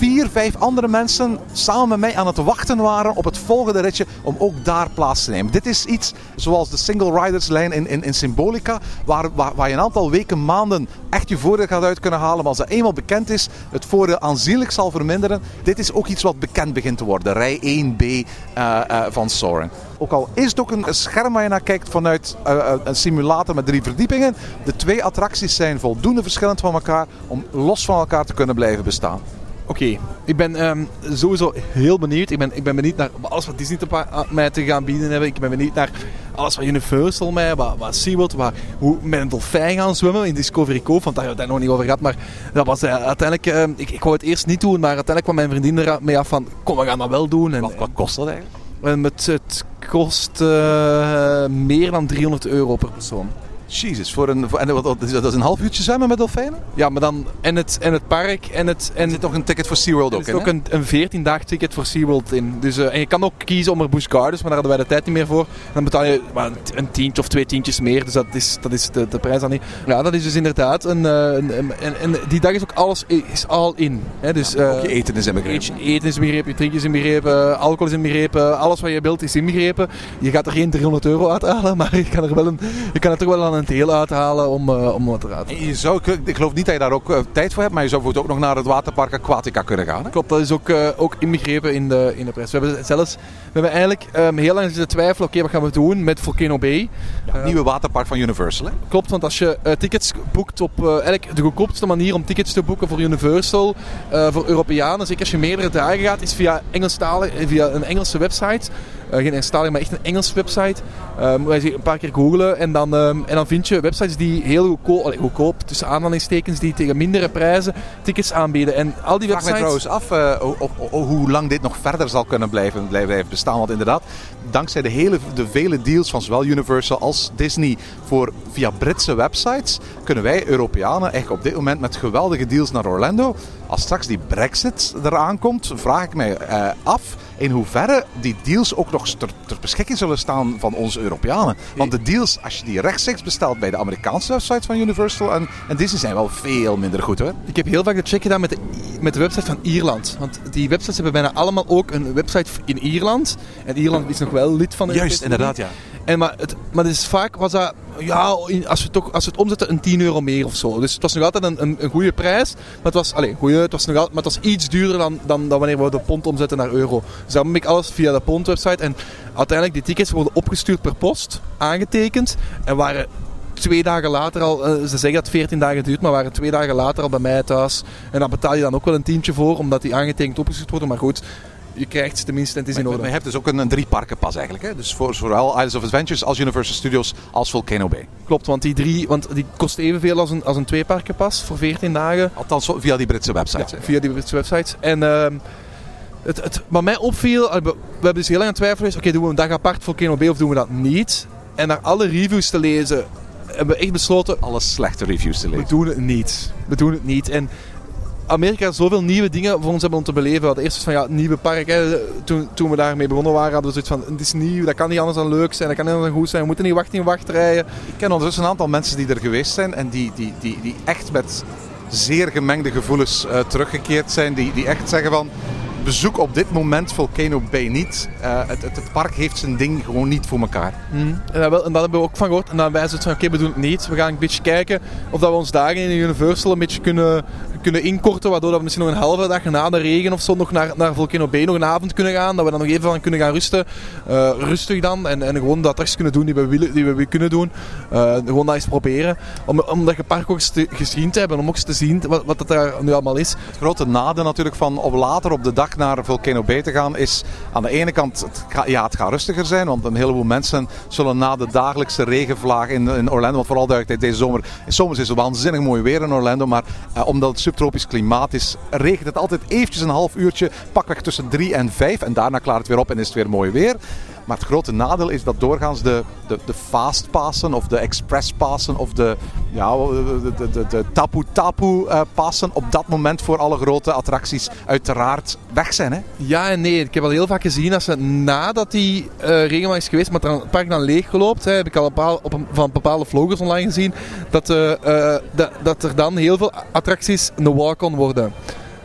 vier, vijf andere mensen samen met mij aan het wachten waren op het volgende ritje om ook daar plaats te nemen. Dit is iets zoals de single riders lijn in, in, in Symbolica, waar, waar, waar je een aantal weken, maanden echt je voordeel gaat uit kunnen halen. Maar als dat eenmaal bekend is, het voordeel aanzienlijk zal verminderen. Dit is ook iets wat bekend begint te worden. Rij 1B eh, eh, van Soaring. Ook al is het ook een scherm waar je naar kijkt vanuit eh, een simulator met drie verdiepingen. De twee attracties zijn voldoende verschillend van elkaar om los van elkaar te kunnen blijven bestaan. Oké, ik ben ehm, sowieso heel benieuwd. Ik ben, ik ben benieuwd naar alles wat Disney te mij te gaan bieden hebben. Ik ben benieuwd naar alles wat Universal mij, wat, wat SeaWorld, wat, hoe met een dolfijn gaan zwemmen in Discovery Cove. Want daar hebben we het nog niet over gehad. Maar dat was eh, uiteindelijk, ehm, ik, ik wou het eerst niet doen, maar uiteindelijk kwam mijn vriendin ermee af van, kom we gaan dat wel doen. En, Wat, wat kost dat eigenlijk? en het, het kost eh, meer dan 300 euro per persoon. Jezus, voor een, voor, en wat, dat is een half uurtje zwemmen met dolfijnen? Ja, maar dan en het, en het park en het... En Er zit nog een ticket voor SeaWorld Er ook zit in, ook hè? een, een 14 dagen ticket voor SeaWorld in. Dus, eh, en je kan ook kiezen om er Busch Gardens, maar daar hadden wij de tijd niet meer voor. Dan betaal je maar, een- een tientje of twee tientjes meer. Dus dat is, dat is de, de prijs dan niet. Ja, dat is dus inderdaad een... eh, een, een- en, die dag is ook alles is all in. Hè? Dus, eh, Ook je eten is inbegrepen. Eet- Eten is inbegrepen, je drinken is inbegrepen, alcohol is inbegrepen, alles wat je wilt is inbegrepen. Je gaat er geen 300 euro uithalen, maar je kan er, wel een, je kan er toch wel aan een deel uithalen om, eh, om wat eruit te En Je zou, ik- geloof niet dat je daar ook eh, tijd voor hebt, maar je zou bijvoorbeeld ook nog naar het waterpark Aquatica kunnen gaan. Hè? Klopt, dat is ook, eh, ook inbegrepen in de, in de prijs. We hebben zelfs, we hebben eigenlijk ehm, heel lang zitten twijfelen, oké, wat gaan we doen met Volcano Bay? Eh, Nieuwe waterpark van Universal. Hè? Klopt, want als je tickets boekt op eigenlijk de goedkoopste manier om tickets te boeken voor Universal, voor Europeanen, zeker als je meerdere dagen gaat, is via Engelstalig, via een Engelse website. Eh, geen Engelstalig, maar echt een Engelse website. Uh, moet je een paar keer googlen en dan, ehm, en dan vind je websites die heel goedkoop, allee, goedkoop, tussen aanhalingstekens, die tegen mindere prijzen tickets aanbieden. En al die Ik vraag websites... trouwens af eh, hoe lang dit nog verder zal kunnen blijven, blijven bestaan. Want inderdaad, dankzij de, hele, de vele deals van zowel Universal als Disney voor, via Britse websites, kunnen wij Europeanen eigenlijk op dit moment met geweldige deals naar Orlando. Als straks die Brexit eraan komt, vraag ik mij eh, af in hoeverre die deals ook nog ter, ter beschikking zullen staan van onze Europeanen. Want de deals, als je die rechtstreeks bestelt bij de Amerikaanse websites van Universal en, en Disney, zijn wel veel minder goed hoor. Ik heb heel vaak de check gedaan met de, met de website van Ierland. Want die websites hebben bijna allemaal ook een website in Ierland. En Ierland is nog wel lid van de Juist, Europese inderdaad, Unie. ja. En maar, het, maar dus vaak was dat, ja, als we, het ook, als we het omzetten, een 10 euro meer of zo. Dus het was nog altijd een, een, goede prijs. Maar het was, allez, goeie, het was nog altijd, maar het was iets duurder dan, dan, dan wanneer we de pond omzetten naar euro. Dus dan ik alles via de pond website. En uiteindelijk, die tickets worden opgestuurd per post, aangetekend. En waren twee dagen later al, eh, ze zeggen dat het 14 dagen duurt, maar waren twee dagen later al bij mij thuis. En daar betaal je dan ook wel een tientje voor, omdat die aangetekend opgestuurd worden. Maar goed, je krijgt ze tenminste en het is in Maar orde. je hebt dus ook een, een drie parken pas eigenlijk. Hè? Dus voor zowel Islands of Adventures als Universal Studios als Volcano Bay. Klopt, want die drie, want die kost evenveel als een, als een tweeparkenpas voor 14 dagen. Althans via die Britse websites. Ja, via die Britse websites. En ehm, het, het, wat mij opviel, eh, we, we hebben dus heel lang aan het twijfelen geweest, oké, doen we een dag apart voor Keno B of doen we dat niet? En naar alle reviews te lezen, hebben we echt besloten, Alle slechte reviews te we lezen. doen het niet. We doen het niet. En Amerika zoveel nieuwe dingen voor ons hebben om te beleven. We hadden eerst van ja, het nieuwe park. Toen, toen we daarmee begonnen waren, hadden we zoiets van: het is nieuw, dat kan niet anders dan leuk zijn, dat kan niet anders dan goed zijn. We moeten niet wachten in wachtrijen. Ik ken ondertussen een aantal mensen die er geweest zijn en die, die, die, die echt met zeer gemengde gevoelens eh, teruggekeerd zijn. Die, die echt zeggen van bezoek op dit moment Volcano Bay niet. Eh, het, het, het park heeft zijn ding gewoon niet voor elkaar. En, dat, wel, en dat hebben we ook van gehoord. En dan wij zoiets van, oké, we doen het niet. We gaan een beetje kijken of dat we ons dagen in de Universal een beetje kunnen, kunnen inkorten. Waardoor dat we misschien nog een halve dag na de regen of zo nog naar, naar Volcano B nog een avond kunnen gaan. Dat we dan nog even van kunnen gaan rusten. Eh, rustig dan. En, en gewoon de attracties kunnen doen die we, willen, die we kunnen doen. Eh, gewoon dat eens proberen. Om, om dat park ook te, gezien te hebben. Om ook eens te zien wat, wat het daar nu allemaal is. Het grote nadeel natuurlijk van op later op de dag naar Volcano Bay te gaan is aan de ene kant, ja, het gaat rustiger zijn, want een heleboel mensen zullen na de dagelijkse regenvlaag in, in Orlando, want vooral duidelijk deze zomer, zomers is het waanzinnig mooi weer in Orlando, maar eh, omdat het subtropisch klimaat is, regent het altijd eventjes een half uurtje, pakweg tussen drie en vijf en daarna klaart het weer op en is het weer mooi weer. Maar het grote nadeel is dat doorgaans de, de, de of de expresspassen of de, ja, de, de, de, de tapu tapu eh, passen op dat moment voor alle grote attracties uiteraard weg zijn. Hè? Ja en nee. Ik heb al heel vaak gezien als ze nadat die regenbouw is geweest, maar het park dan leeggeloopt, hè, heb ik al een paar, op van bepaalde vloggers online gezien, dat, eh, dat, dat er dan heel veel attracties een walk-on worden.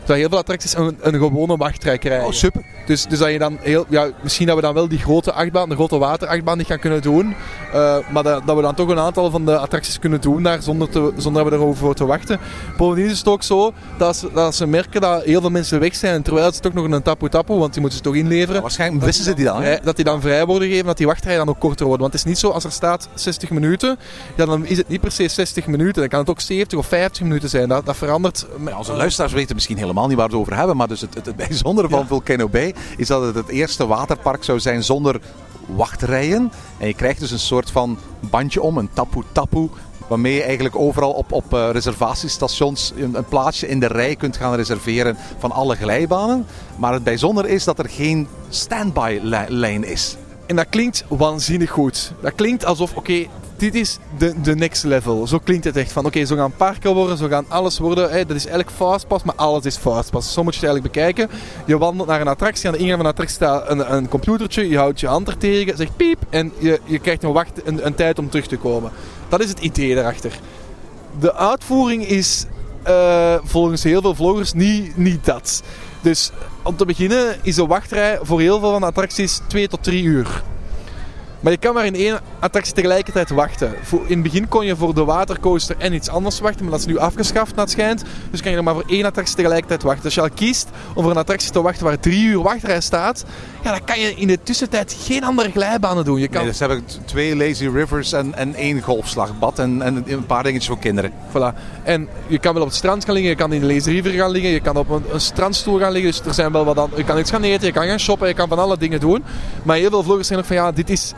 Dat heel veel attracties een, een gewone wachtrij krijgen. Oh, super. Dus, dus dat je dan heel, ja, misschien dat we dan wel die grote achtbaan, de grote waterachtbaan niet gaan kunnen doen. eh, maar dat, dat we dan toch een aantal van de attracties kunnen doen daar zonder, te, zonder dat we erover voor te wachten. Bovendien is het ook zo dat ze, dat ze merken dat heel veel mensen weg zijn. Terwijl ze toch nog een tapu tapu, want die moeten ze toch inleveren. Waarschijnlijk wissen ze die dan. hè? Vrij- dat die dan vrij worden gegeven, dat die wachtrijen dan ook korter worden. Want het is niet zo, als er staat 60 minuten, ja, dan is het niet per se 60 minuten. Dan kan het ook 70 of 50 minuten zijn. Dat, dat verandert. Ja, onze luisteraars weten misschien helemaal niet waar we het over hebben. Maar dus het, het, het bijzondere van Volcano Bay is dat het het eerste waterpark zou zijn zonder wachtrijen. En je krijgt dus een soort van bandje om, een tapu tapu. Waarmee je eigenlijk overal op, op eh, reservatiestations een, een plaatsje in de rij kunt gaan reserveren van alle glijbanen. Maar het bijzondere is dat er geen standby li- lijn is. En dat klinkt waanzinnig goed. Dat klinkt alsof, oké, dit is de, de next level. Zo klinkt het echt van, oké, zo gaan parken worden, zo gaan alles worden. Hè, dat is eigenlijk fastpass, maar alles is fastpass. Zo moet je het eigenlijk bekijken. Je wandelt naar een attractie, aan de ingang van de attractie staat een, een computertje. Je houdt je hand er tegen, zegt piep en je, je krijgt een, wacht, een, tijd om terug te komen. Dat is het idee erachter. De uitvoering is eh, volgens heel veel vloggers niet, niet dat. Dus om te beginnen is de wachtrij voor heel veel van de attracties 2 tot 3 uur. Maar je kan maar in één attractie tegelijkertijd wachten. In het begin kon je voor de watercoaster en iets anders wachten, maar dat is nu afgeschaft, naar het schijnt. Dus kan je er maar voor één attractie tegelijkertijd wachten. Als je al kiest om voor een attractie te wachten waar drie uur wachtrij staat, ja, dan kan je in de tussentijd geen andere glijbanen doen. Je kan... Nee, dus hebben t- twee lazy rivers en, en één golfslagbad en, en een paar dingetjes voor kinderen. Voilà. En je kan wel op het strand gaan liggen, je kan in de Lazy River gaan liggen, je kan op een, een strandstoel gaan liggen. Dus er zijn wel wat aan, je kan iets gaan eten, je kan gaan shoppen, je kan van alle dingen doen. Maar heel veel vloggers zijn ook van ja, dit is...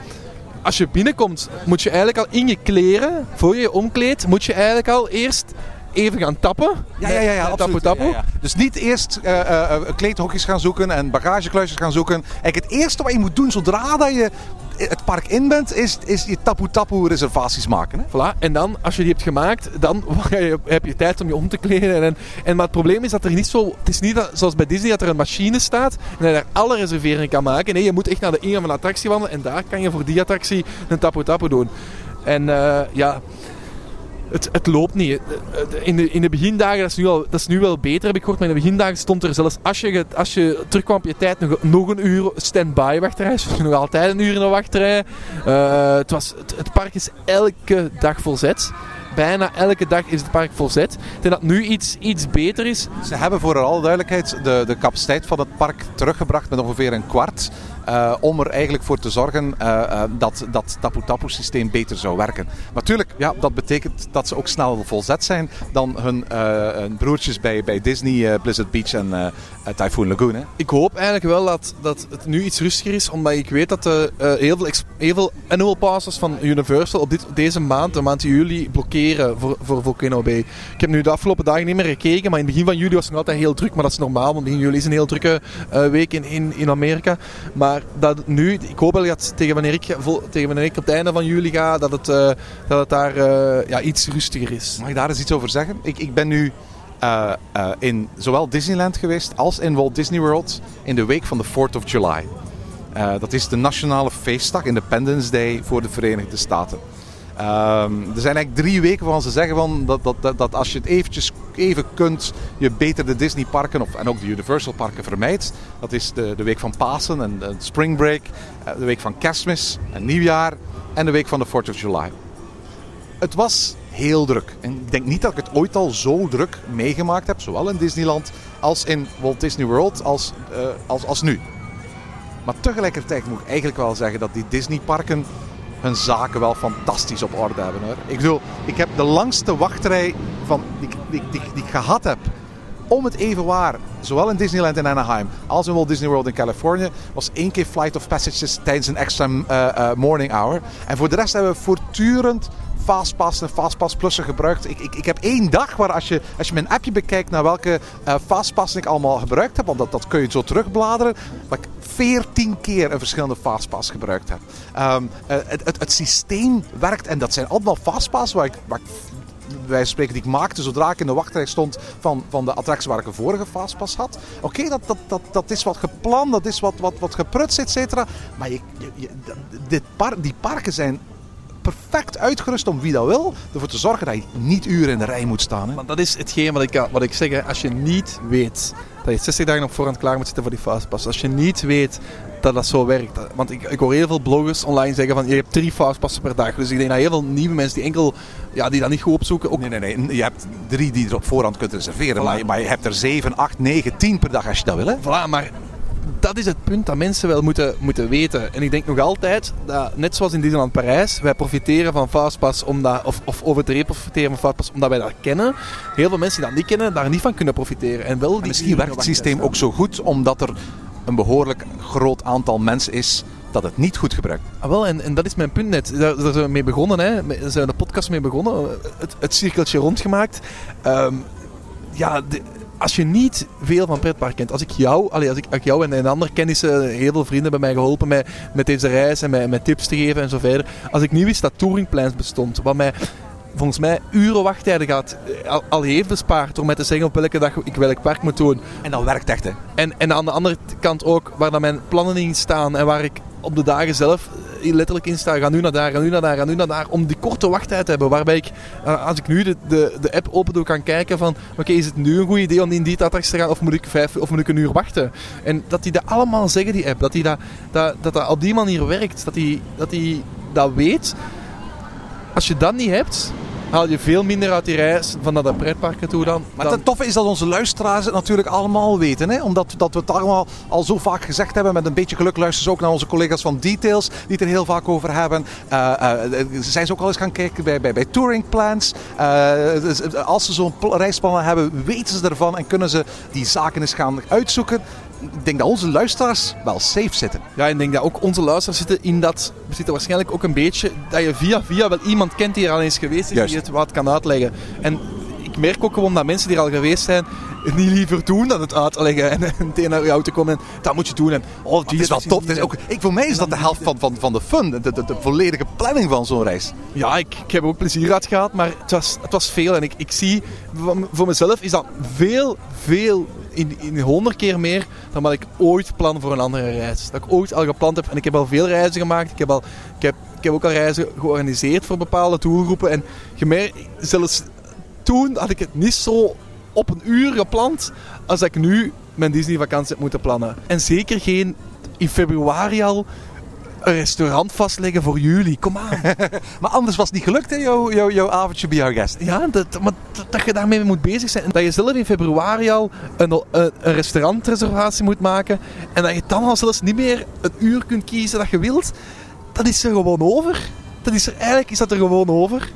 Als je binnenkomt, moet je eigenlijk al in je kleren, voor je je omkleedt, moet je eigenlijk al eerst even gaan tappen. Ja, ja, ja, ja absoluut. ja. Dus niet eerst eh, eh, eh, kleedhokjes gaan zoeken en bagagekluisjes gaan zoeken. Eigenlijk het eerste wat je moet doen zodra dat je het park in bent, is, is je tapu tapu reservaties maken. Hè? Voilà. En dan, als je die hebt gemaakt, dan heb je tijd om je om te kleden. En, en, maar het probleem is dat er niet zo... Het is niet dat, zoals bij Disney dat er een machine staat en dat je daar alle reserveringen kan maken. Nee, je moet echt naar de ingang van de attractie wandelen en daar kan je voor die attractie een tapu tapu doen. En ja... Het, het loopt niet. In de, in de begindagen, dat is, nu al, dat is nu wel beter heb ik gehoord, maar in de begindagen stond er zelfs als je, als je terugkwam op je tijd nog, nog een uur stand-by wachtrij. Dus nog altijd een uur in de wachtrij. Uh, het, was, het, het park is elke dag volzet. Bijna elke dag is het park volzet. Ik denk dat nu iets, iets beter is. Ze hebben voor alle duidelijkheid de, de capaciteit van het park teruggebracht met ongeveer een kwart. Uh, om er eigenlijk voor te zorgen uh, uh, dat dat tapu-tapu systeem beter zou werken. Natuurlijk, ja, dat betekent dat ze ook sneller volzet zijn dan hun, hun broertjes bij, bij Disney, Blizzard Beach en Typhoon Lagoon. Hè. Ik hoop eigenlijk wel dat, dat het nu iets rustiger is, omdat ik weet dat de, heel, veel heel veel annual passes van Universal op dit, deze maand, de maand juli, blokkeren voor, voor Volcano Bay. Ik heb nu de afgelopen dagen niet meer gekeken, maar in het begin van juli was het nog altijd heel druk, maar dat is normaal, want begin juli is een heel drukke week in, in, in Amerika. Maar dat nu, ik hoop wel dat tegen wanneer ik, tegen wanneer ik op het einde van juli ga, dat het, uh, dat het daar uh, ja, iets rustiger is. Mag ik daar eens iets over zeggen? Ik, ik ben nu in zowel Disneyland geweest als in Walt Disney World in de week van de 4th of July. dat is de nationale feestdag, Independence Day voor de Verenigde Staten. Um, er zijn eigenlijk drie weken waarvan ze zeggen van dat, dat, dat, als je het eventjes even kunt, je beter de Disney parken of, en ook de Universal parken vermijdt. Dat is de, de week van Pasen en de Spring Break, de week van Kerstmis en Nieuwjaar en de week van de 4th of July. Het was heel druk. En ik denk niet dat ik het ooit al zo druk meegemaakt heb, zowel in Disneyland als in Walt Disney World als, uh, als, als nu. Maar tegelijkertijd moet ik eigenlijk wel zeggen dat die Disney parken hun zaken wel fantastisch op orde hebben. Hoor. Ik bedoel, ik heb de langste wachtrij van, die, die, die, die ik gehad heb om het even waar, zowel in Disneyland in Anaheim als in Walt Disney World in Californië, was één keer Flight of Passages tijdens een extra uh, uh, morning hour. En voor de rest hebben we voortdurend Fastpass en Fastpass Plussen gebruikt. Ik, ik, ik heb één dag waar als je, als je mijn appje bekijkt naar welke uh, Fastpass ik allemaal gebruikt heb, want dat, dat kun je zo terugbladeren, ik 14 keer een verschillende Fastpass gebruikt heb. Um, uh, het, het, het, systeem werkt en dat zijn allemaal Fastpass waar ik, waar wij spreken die ik maakte zodra ik in de wachtrij stond van, van de attractie waar ik een vorige fastpass had. Oké, dat, dat, dat, dat is wat gepland, dat is wat, wat, wat geprutst, et cetera. Maar dit par, die parken zijn perfect uitgerust om wie dat wil, ervoor te zorgen dat je niet uren in de rij moet staan. Hè. Maar dat is hetgeen wat ik, wat ik zeg. Hè. Als je niet weet dat je 60 dagen op voorhand klaar moet zitten voor die fastpass. Als je niet weet dat dat zo werkt. Want ik, ik hoor heel veel bloggers online zeggen van je hebt drie fastpassen per dag. Dus ik denk dat heel veel nieuwe mensen die enkel ja, die dat niet goed opzoeken. Ook... Nee, nee, nee. Je hebt drie die je er op voorhand kunt reserveren. Voilà. Maar, je, maar je hebt er 7, 8, 9, 10 per dag als je dat wil. Hè? Voilà, maar dat is het punt dat mensen wel moeten, moeten weten. En ik denk nog altijd dat, net zoals in Disneyland Parijs, wij profiteren van Fastpass omdat, of, of over te profiteren van Fastpass omdat wij dat kennen. Heel veel mensen die dat niet kennen, daar niet van kunnen profiteren. En wel die misschien werkt het systeem ook zo goed omdat er een behoorlijk groot aantal mensen is dat het niet goed gebruikt. Ah, wel, en, en dat is mijn punt net. Daar, daar zijn we mee begonnen, hè. Daar zijn we de podcast mee begonnen. Het, het cirkeltje rondgemaakt. Um, ja, de, als je niet veel van pretpark kent, als ik jou, allee, als ik, als ik jou en, en andere kennissen, heel veel vrienden hebben mij geholpen met, met deze reis en met, met tips te geven en zo verder. Als ik niet wist dat touringplans bestond, wat mij volgens mij uren wachttijden gaat, al, al, heeft bespaard door mij te zeggen op welke dag ik welk park moet doen. En dat werkt echt, hè? En, en aan de andere kant ook, waar dan mijn plannen in staan en waar ik op de dagen zelf letterlijk in staan. Ga nu naar daar, ga nu naar daar, ga nu naar daar. Om die korte wachttijd te hebben. Waarbij ik, eh, als ik nu de, de, de app open doe, kan kijken van... Oké, is het nu een goed idee om in die attractie te gaan? Of moet ik, vijf, of moet ik een uur wachten? En dat die dat allemaal zeggen, die app. Dat die dat, dat, dat, dat op die manier werkt. Dat die dat, die dat weet. Als je dat niet hebt, haal je veel minder uit die reis van naar de pretparken toe dan. Maar dan- het toffe is dat onze luisteraars het natuurlijk allemaal weten. Hè? Omdat dat we het allemaal al zo vaak gezegd hebben. Met een beetje geluk luisteren ze ook naar onze collega's van Details. Die het er heel vaak over hebben. Eh, zijn ze ook al eens gaan kijken bij, bij, bij touring plans. Dus als ze zo'n pl- reisplannen hebben, weten ze ervan. En kunnen ze die zaken eens gaan uitzoeken. Ik denk dat onze luisteraars wel safe zitten. Ja, en ik denk dat ook onze luisteraars zitten in dat... We zitten waarschijnlijk ook een beetje... Dat je via via wel iemand kent die er al eens geweest is. Juist. Die het wat kan uitleggen. En ik merk ook gewoon dat mensen die er al geweest zijn... het niet liever doen dan het uitleggen. En meteen naar jou te komen en... Dat moet je doen. En, oh, Het is wel tof. Het is ook, ik, voor mij is dat de helft van, van, van de fun. De, de, de volledige planning van zo'n reis. Ja, ik, ik heb ook plezier uit gehad, maar het was, het was veel. En ik, ik zie, voor mezelf is dat veel, veel, in, in honderd keer meer dan wat ik ooit plan voor een andere reis. Dat ik ooit al gepland heb. En ik heb al veel reizen gemaakt. Ik heb, al, ik heb, ik heb ook al reizen georganiseerd voor bepaalde doelgroepen. En gemerkt, zelfs toen had ik het niet zo op een uur gepland als ik nu mijn Disney-vakantie heb moeten plannen. En zeker geen in februari al een restaurant vastleggen voor juli. Kom aan. Maar anders was het niet gelukt, hè, jouw, jouw, jouw avondje bij jouw gast. Ja, dat, maar dat, je daarmee moet bezig zijn. Dat je zelf in februari al een, een, een restaurantreservatie moet maken. En dat je dan al zelfs niet meer een uur kunt kiezen dat je wilt. Dat is er gewoon over. Dat is er, eigenlijk is dat er gewoon over.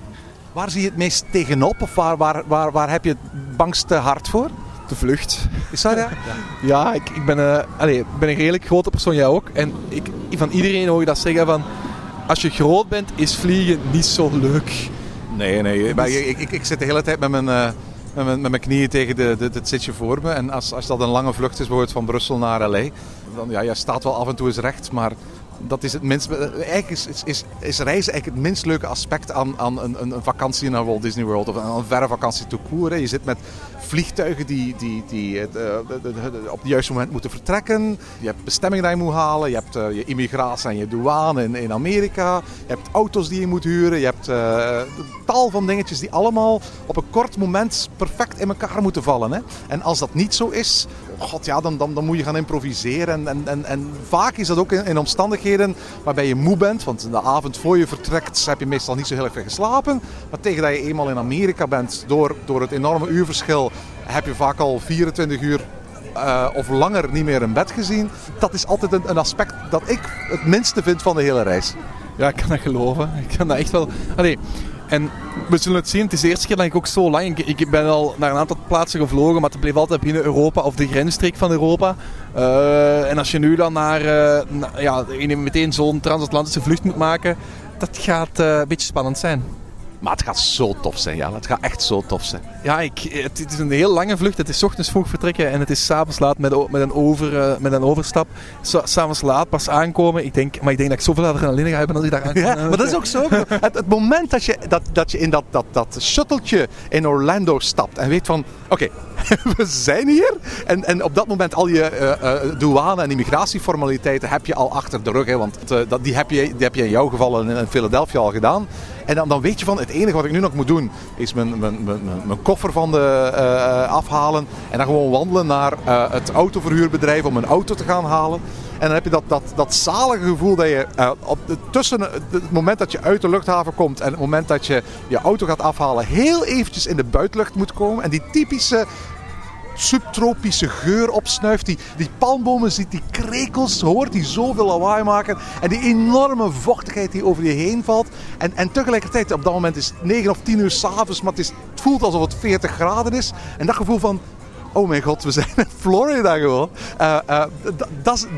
Waar zie je het meest tegenop? Of waar, waar, waar, waar heb je het bangste hart voor? De vlucht. Is dat ja? Ja, ik, ik, ben, eh, allee, ik ben een redelijk grote persoon, jij ook. En ik, van iedereen hoor je dat zeggen van... Als je groot bent, is vliegen niet zo leuk. Nee, nee. Maar ik, ik, ik zit de hele tijd met mijn, eh, met mijn, met mijn knieën tegen de, de, het zitje voor me. En als, als dat een lange vlucht is, bijvoorbeeld van Brussel naar L.A., dan ja, je staat wel af en toe eens recht, maar dat is het minst... Eigenlijk is, is, is, is reizen eigenlijk het minst leuke aspect aan, aan een, een, een vakantie naar Walt Disney World of een, een verre vakantie court. hè. Je zit met vliegtuigen die, die, die eh, op het juiste moment moeten vertrekken. Je hebt bestemming die je moet halen. Je hebt eh, je immigratie en je douane in, in Amerika. Je hebt auto's die je moet huren. Je hebt eh, tal van dingetjes die allemaal op een kort moment perfect in elkaar moeten vallen. Hè? En als dat niet zo is, god, ja, dan, dan, dan moet je gaan improviseren. En, en, en, en vaak is dat ook in, omstandigheden waarbij je moe bent. Want de avond voor je vertrekt heb je meestal niet zo heel erg geslapen. Maar tegen dat je eenmaal in Amerika bent, door, door het enorme uurverschil, heb je vaak al 24 uur eh, of langer niet meer in bed gezien. Dat is altijd een, een aspect dat ik het minste vind van de hele reis. Ja, ik kan dat geloven. Ik kan dat echt wel... Allee, en we zullen het zien. Het is de eerste keer dat ik ook zo lang... Ik, ik ben al naar een aantal plaatsen gevlogen, maar het bleef altijd binnen Europa of de grensstreek van Europa. Eh, en als je nu dan naar... eh, ja, meteen zo'n transatlantische vlucht moet maken, dat gaat een beetje spannend zijn. Maar het gaat zo tof zijn, ja. Het gaat echt zo tof zijn. Ja, ik, het, het is een heel lange vlucht. Het is ochtends vroeg vertrekken en het is s'avonds laat met, met, een over, eh, met een overstap. S'avonds laat pas aankomen. Ik denk, maar ik denk dat ik zoveel adrenaline ga hebben als ik daar aankom. Ja, maar dat is ook zo. Het, het moment dat je, dat, dat je in dat, dat, dat shuttletje in Orlando stapt en weet van... Oké, we zijn hier. En, en op dat moment al je eh, eh, douane- en immigratieformaliteiten heb je al achter de rug. Hè, want eh, dat, die, heb je, die heb je in jouw geval in, Philadelphia al gedaan. En dan, dan weet je van, het enige wat ik nu nog moet doen... is mijn, mijn, mijn, mijn- koffer van de, afhalen. En dan gewoon wandelen naar het autoverhuurbedrijf om een auto te gaan halen. En dan heb je dat, dat, dat zalige gevoel dat je eh, op de, tussen het moment dat je uit de luchthaven komt en het moment dat je je auto gaat afhalen, heel eventjes in de buitenlucht moet komen. En die typische subtropische geur opsnuift. Die, die palmbomen ziet, die krekels hoort, die zoveel lawaai maken. En die enorme vochtigheid die over je heen valt. En, en tegelijkertijd, op dat moment is het 9 of 10 uur s'avonds, maar het, is, het voelt alsof het 40 graden is. En dat gevoel van, oh mijn god, we zijn in Florida gewoon. Eh, eh,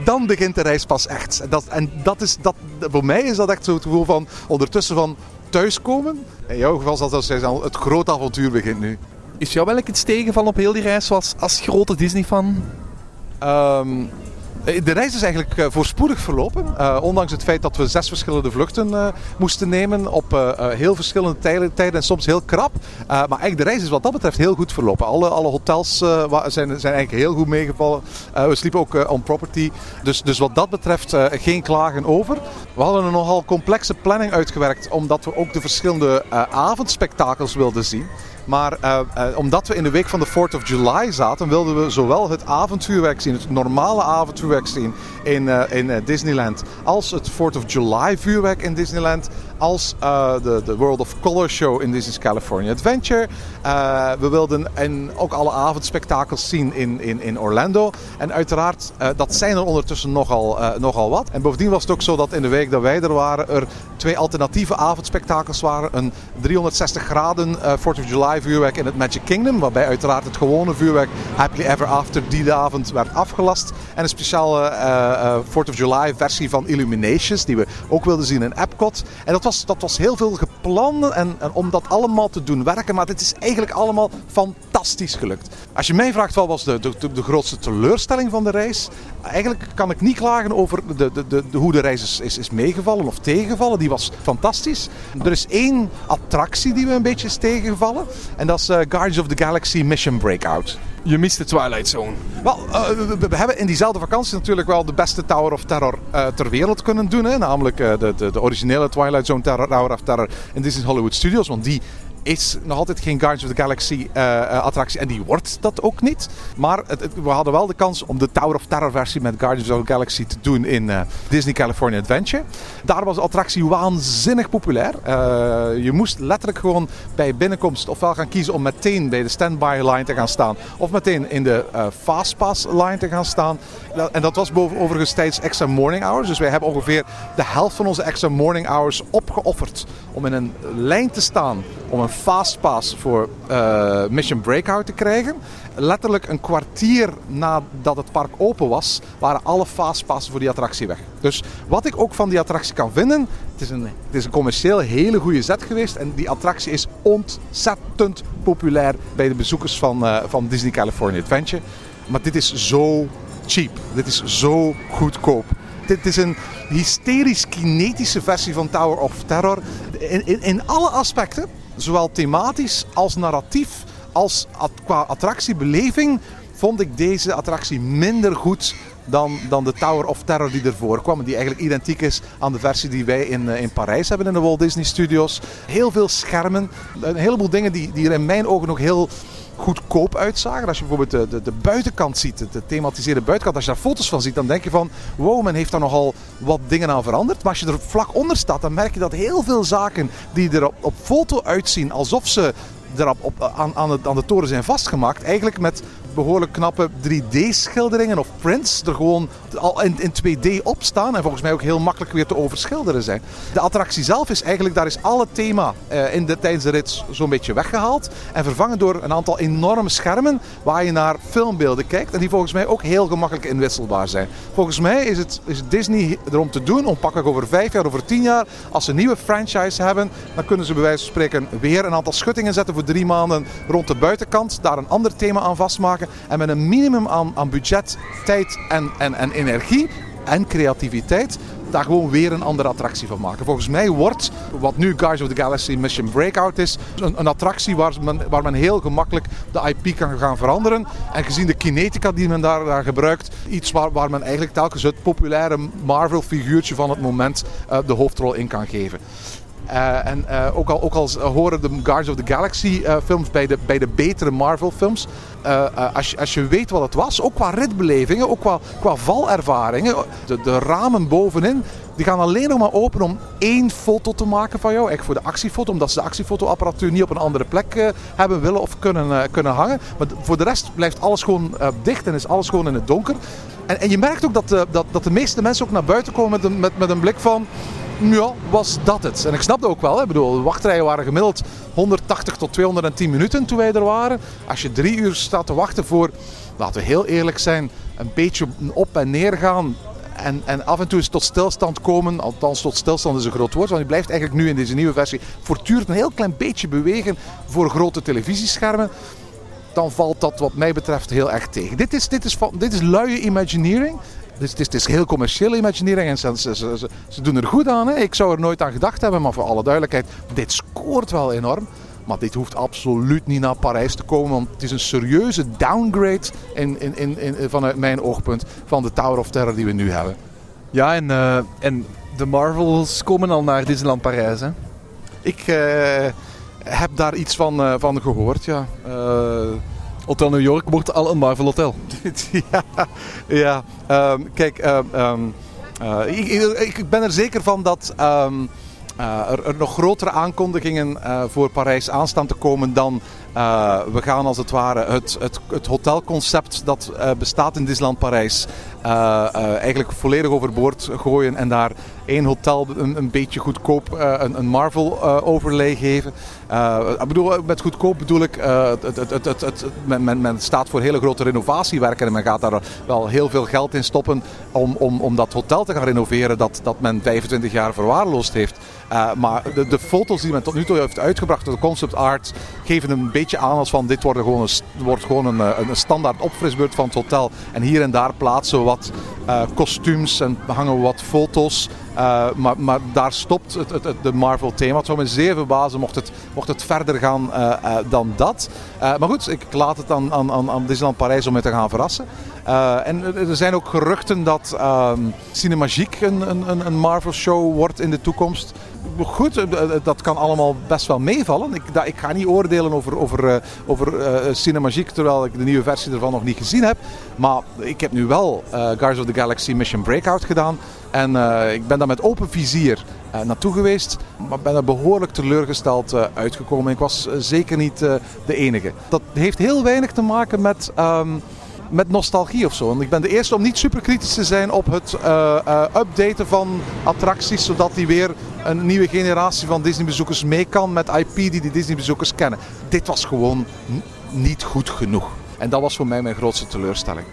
dan begint de reis pas echt. Dat, en dat is, dat, voor mij is dat echt zo het gevoel van ondertussen van thuiskomen. In jouw geval zal dat zijn, al het grote avontuur begint nu. Is jou wel iets tegenvallen op heel die reis zoals als grote Disney-fan? Ehm, Eh, De reis is eigenlijk eh, voorspoedig verlopen. Eh, ondanks het feit dat we zes verschillende vluchten eh, moesten nemen op eh, eh, heel verschillende tijden, en soms heel krap. Eh, maar eigenlijk de reis is wat dat betreft heel goed verlopen. Alle, alle hotels eh, zijn, zijn eigenlijk heel goed meegevallen. Eh, we sliepen ook eh, on property. Dus, dus wat dat betreft eh, geen klagen over. We hadden een nogal complexe planning uitgewerkt omdat we ook de verschillende eh, avondspektakels wilden zien. Maar eh, eh, omdat we in de week van de 4th of July zaten, wilden we zowel het avondvuurwerk zien, het normale avondvuurwerk zien in, eh, in Disneyland, als het 4th of July vuurwerk in Disneyland, als eh, de, de World of Color show in Disney's California Adventure. Eh, we wilden en ook alle avondspektakels zien in, in, in Orlando. En uiteraard, eh, dat zijn er ondertussen nogal, nogal wat. En bovendien was het ook zo dat in de week dat wij er waren, er twee alternatieve avondspektakels waren. Een 360 graden eh 4th of July vuurwerk in het Magic Kingdom. Waarbij uiteraard het gewone vuurwerk Happily Ever After die avond werd afgelast. En een speciale eh, eh, 4th of July versie van Illuminations. Die we ook wilden zien in Epcot. En dat dat was heel veel gepland en, en om dat allemaal te doen werken. Maar dit is eigenlijk allemaal fantastisch gelukt. Als je mij vraagt wat was de, de, de, grootste teleurstelling van de reis. Eigenlijk kan ik niet klagen over de, de, de, hoe de reis is, is, meegevallen of tegengevallen. Die was fantastisch. Er is één attractie die me een beetje is tegengevallen. En dat is eh, Guardians of the Galaxy Mission Breakout. Je mist de Twilight Zone. Wel, eh, we, hebben in diezelfde vakantie natuurlijk wel de beste Tower of Terror eh, ter wereld kunnen doen. Hè? Namelijk eh, de, de, de originele Twilight Zone Tower of Terror in Disney's Hollywood Studios. Want die is nog altijd geen Guardians of the Galaxy eh, eh, attractie. En die wordt dat ook niet. Maar we hadden wel de kans om de Tower of Terror versie met Guardians of the Galaxy te doen in eh, Disney California Adventure. Daar was de attractie waanzinnig populair. Je moest letterlijk gewoon bij binnenkomst ofwel gaan kiezen om meteen bij de standby line te gaan staan. Of meteen in de fastpass line te gaan staan. En dat was boven, overigens tijdens extra morning hours. Dus wij hebben ongeveer de helft van onze extra morning hours opgeofferd. Om in een lijn te staan om een fastpass voor eh, Mission Breakout te krijgen. Letterlijk een kwartier nadat het park open was, waren alle fastpassen voor die attractie weg. Dus wat ik ook van die attractie kan vinden, het is een, het is een commercieel hele goede zet geweest. En die attractie is ontzettend populair bij de bezoekers van, eh, van Disney California Adventure. Maar dit is zo cheap. Dit is zo goedkoop. Dit is een hysterisch kinetische versie van Tower of Terror. In, in, in alle aspecten, zowel thematisch als narratief, als qua attractiebeleving, vond ik deze attractie minder goed dan, dan de Tower of Terror die ervoor kwam. Die eigenlijk identiek is aan de versie die wij in, eh, in Parijs hebben in de Walt Disney Studios. Heel veel schermen. Een heleboel dingen die, die er in mijn ogen nog heel goedkoop uitzagen. Als je bijvoorbeeld de, de, de buitenkant ziet, de, de thematiseerde buitenkant, als je daar foto's van ziet, dan denk je van wow, men heeft daar nogal wat dingen aan veranderd. Maar als je er vlak onder staat, dan merk je dat heel veel zaken die er op, op foto uitzien alsof ze er op, op- aan, aan, de, aan de toren zijn vastgemaakt, eigenlijk met behoorlijk knappe 3D-schilderingen of prints er gewoon al in, in 2D op staan en volgens mij ook heel makkelijk weer te overschilderen zijn. De attractie zelf is eigenlijk, daar is alle thema eh, in de, tijdens de rit zo'n beetje weggehaald en vervangen door een aantal enorme schermen waar je naar filmbeelden kijkt en die volgens mij ook heel gemakkelijk inwisselbaar zijn. Volgens mij is het, is Disney erom te doen om pakweg over vijf jaar, over tien jaar, als ze een nieuwe franchise hebben, dan kunnen ze bij wijze van spreken weer een aantal schuttingen zetten voor drie maanden rond de buitenkant, daar een ander thema aan vastmaken en met een minimum aan, aan budget, tijd en, en, en energie en creativiteit daar gewoon weer een andere attractie van maken. Volgens mij wordt wat nu Guardians of the Galaxy Mission Breakout is, een, attractie waar men, waar men heel gemakkelijk de IP kan gaan veranderen. En gezien de kinetica die men daar, daar gebruikt, iets waar, men eigenlijk telkens het populaire Marvel figuurtje van het moment eh, de hoofdrol in kan geven. Eh, en eh, ook, al, ook horen de Guardians of the Galaxy eh, films bij de, bij de betere Marvel films. als, je, als je weet wat het was, ook qua ritbelevingen, ook qua, qua valervaringen. De, de ramen bovenin, die gaan alleen nog maar open om één foto te maken van jou. Echt voor de actiefoto, omdat ze de actiefotoapparatuur niet op een andere plek hebben willen of kunnen, kunnen hangen. Maar voor de rest blijft alles gewoon dicht en is alles gewoon in het donker. En, en je merkt ook dat, de- dat, dat de meeste mensen ook naar buiten komen met een, met, met een blik van... Ja, was dat het? En ik snap dat ook wel. Hè. Ik bedoel, de wachtrijen waren gemiddeld 180 tot 210 minuten toen wij er waren. Als je drie uur staat te wachten voor, laten we heel eerlijk zijn, een beetje op en neer gaan. En, en af en toe eens tot stilstand komen. Althans, tot stilstand is een groot woord. Want je blijft eigenlijk nu in deze nieuwe versie voortdurend een heel klein beetje bewegen voor grote televisieschermen dan valt dat wat mij betreft heel erg tegen. Dit is, dit is, van, dit is luie Imagineering. Dus het is, het is heel commerciële Imagineering en ze, ze, ze, ze- ze doen er goed aan. Hè. Ik zou er nooit aan gedacht hebben, maar voor alle duidelijkheid, dit scoort wel enorm. Maar dit hoeft absoluut niet naar Parijs te komen, want het is een serieuze downgrade in, in, in, in, vanuit mijn oogpunt van de Tower of Terror die we nu hebben. Ja, en, eh, en de Marvels komen al naar Disneyland Parijs. Hè? Ik eh, heb daar iets van, eh, van gehoord, ja. Eh, Hotel New York wordt al een Marvel Hotel. ja, ja. ehm, kijk, ehm, ehm, eh, ik, ik- ik ben er zeker van dat er, er nog grotere aankondigingen voor Parijs aan staan te komen dan eh, we gaan als het ware het, het, het hotelconcept dat eh, bestaat in Disneyland Parijs eh, eigenlijk volledig overboord gooien en daar één hotel een, een beetje goedkoop een, een Marvel overlay geven. Ik bedoel, met goedkoop bedoel ik, het, men, men staat voor hele grote renovatiewerken en men gaat daar wel heel veel geld in stoppen om, om, om dat hotel te gaan renoveren dat, dat men 25 jaar verwaarloosd heeft. Eh, maar de, de foto's die men tot nu toe heeft uitgebracht, de concept art, geven een beetje aan als van dit wordt gewoon een, wordt gewoon een, eh, een standaard opfrisbeurt van het hotel. En hier en daar plaatsen we wat eh, kostuums en hangen we wat foto's. Maar, maar daar stopt het, het, de Marvel thema. Het zou me zeer verbazen mocht het, mocht het verder gaan dan dat. Maar goed, ik laat het aan, aan aan Disneyland Parijs om me te gaan verrassen. Eh, en er zijn ook geruchten dat ehm Cinemagique een, een, een- een Marvel show wordt in de toekomst. Goed, eh, eh, dat kan allemaal best wel meevallen. Ik, da- ik ga niet oordelen over, over, eh, over terwijl ik de nieuwe versie ervan nog niet gezien heb. Maar ik heb nu wel Guardians of the Galaxy Mission Breakout gedaan. En ik ben daar met open vizier naartoe geweest. Maar ben er behoorlijk teleurgesteld uitgekomen. Ik was zeker niet de enige. Dat heeft heel weinig te maken met... ehm, met nostalgie of zo. En ik ben de eerste om niet super kritisch te zijn op het eh, eh, updaten van attracties, zodat die weer een nieuwe generatie van Disney-bezoekers mee kan met IP die die Disney-bezoekers kennen. Dit was gewoon niet goed genoeg. En dat was voor mij mijn grootste teleurstelling.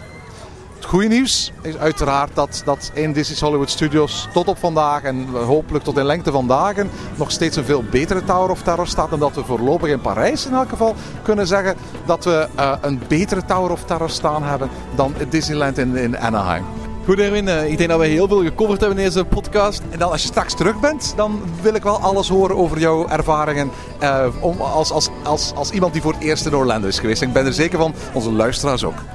Het goede nieuws is uiteraard dat, dat in Disney's Hollywood Studios tot op vandaag en hopelijk tot in lengte van dagen nog steeds een veel betere Tower of Terror staat. En dat we voorlopig in Parijs in elk geval kunnen zeggen dat we eh, een betere Tower of Terror staan hebben dan Disneyland in, in Anaheim. Goed Erwin, eh, ik denk dat we heel veel gecoverd hebben in deze podcast. En dan als je straks terug bent, dan wil ik wel alles horen over jouw ervaringen eh, om, als, als, als, als iemand die voor het eerst in Orlando is geweest. En ik ben er zeker van, onze luisteraars ook.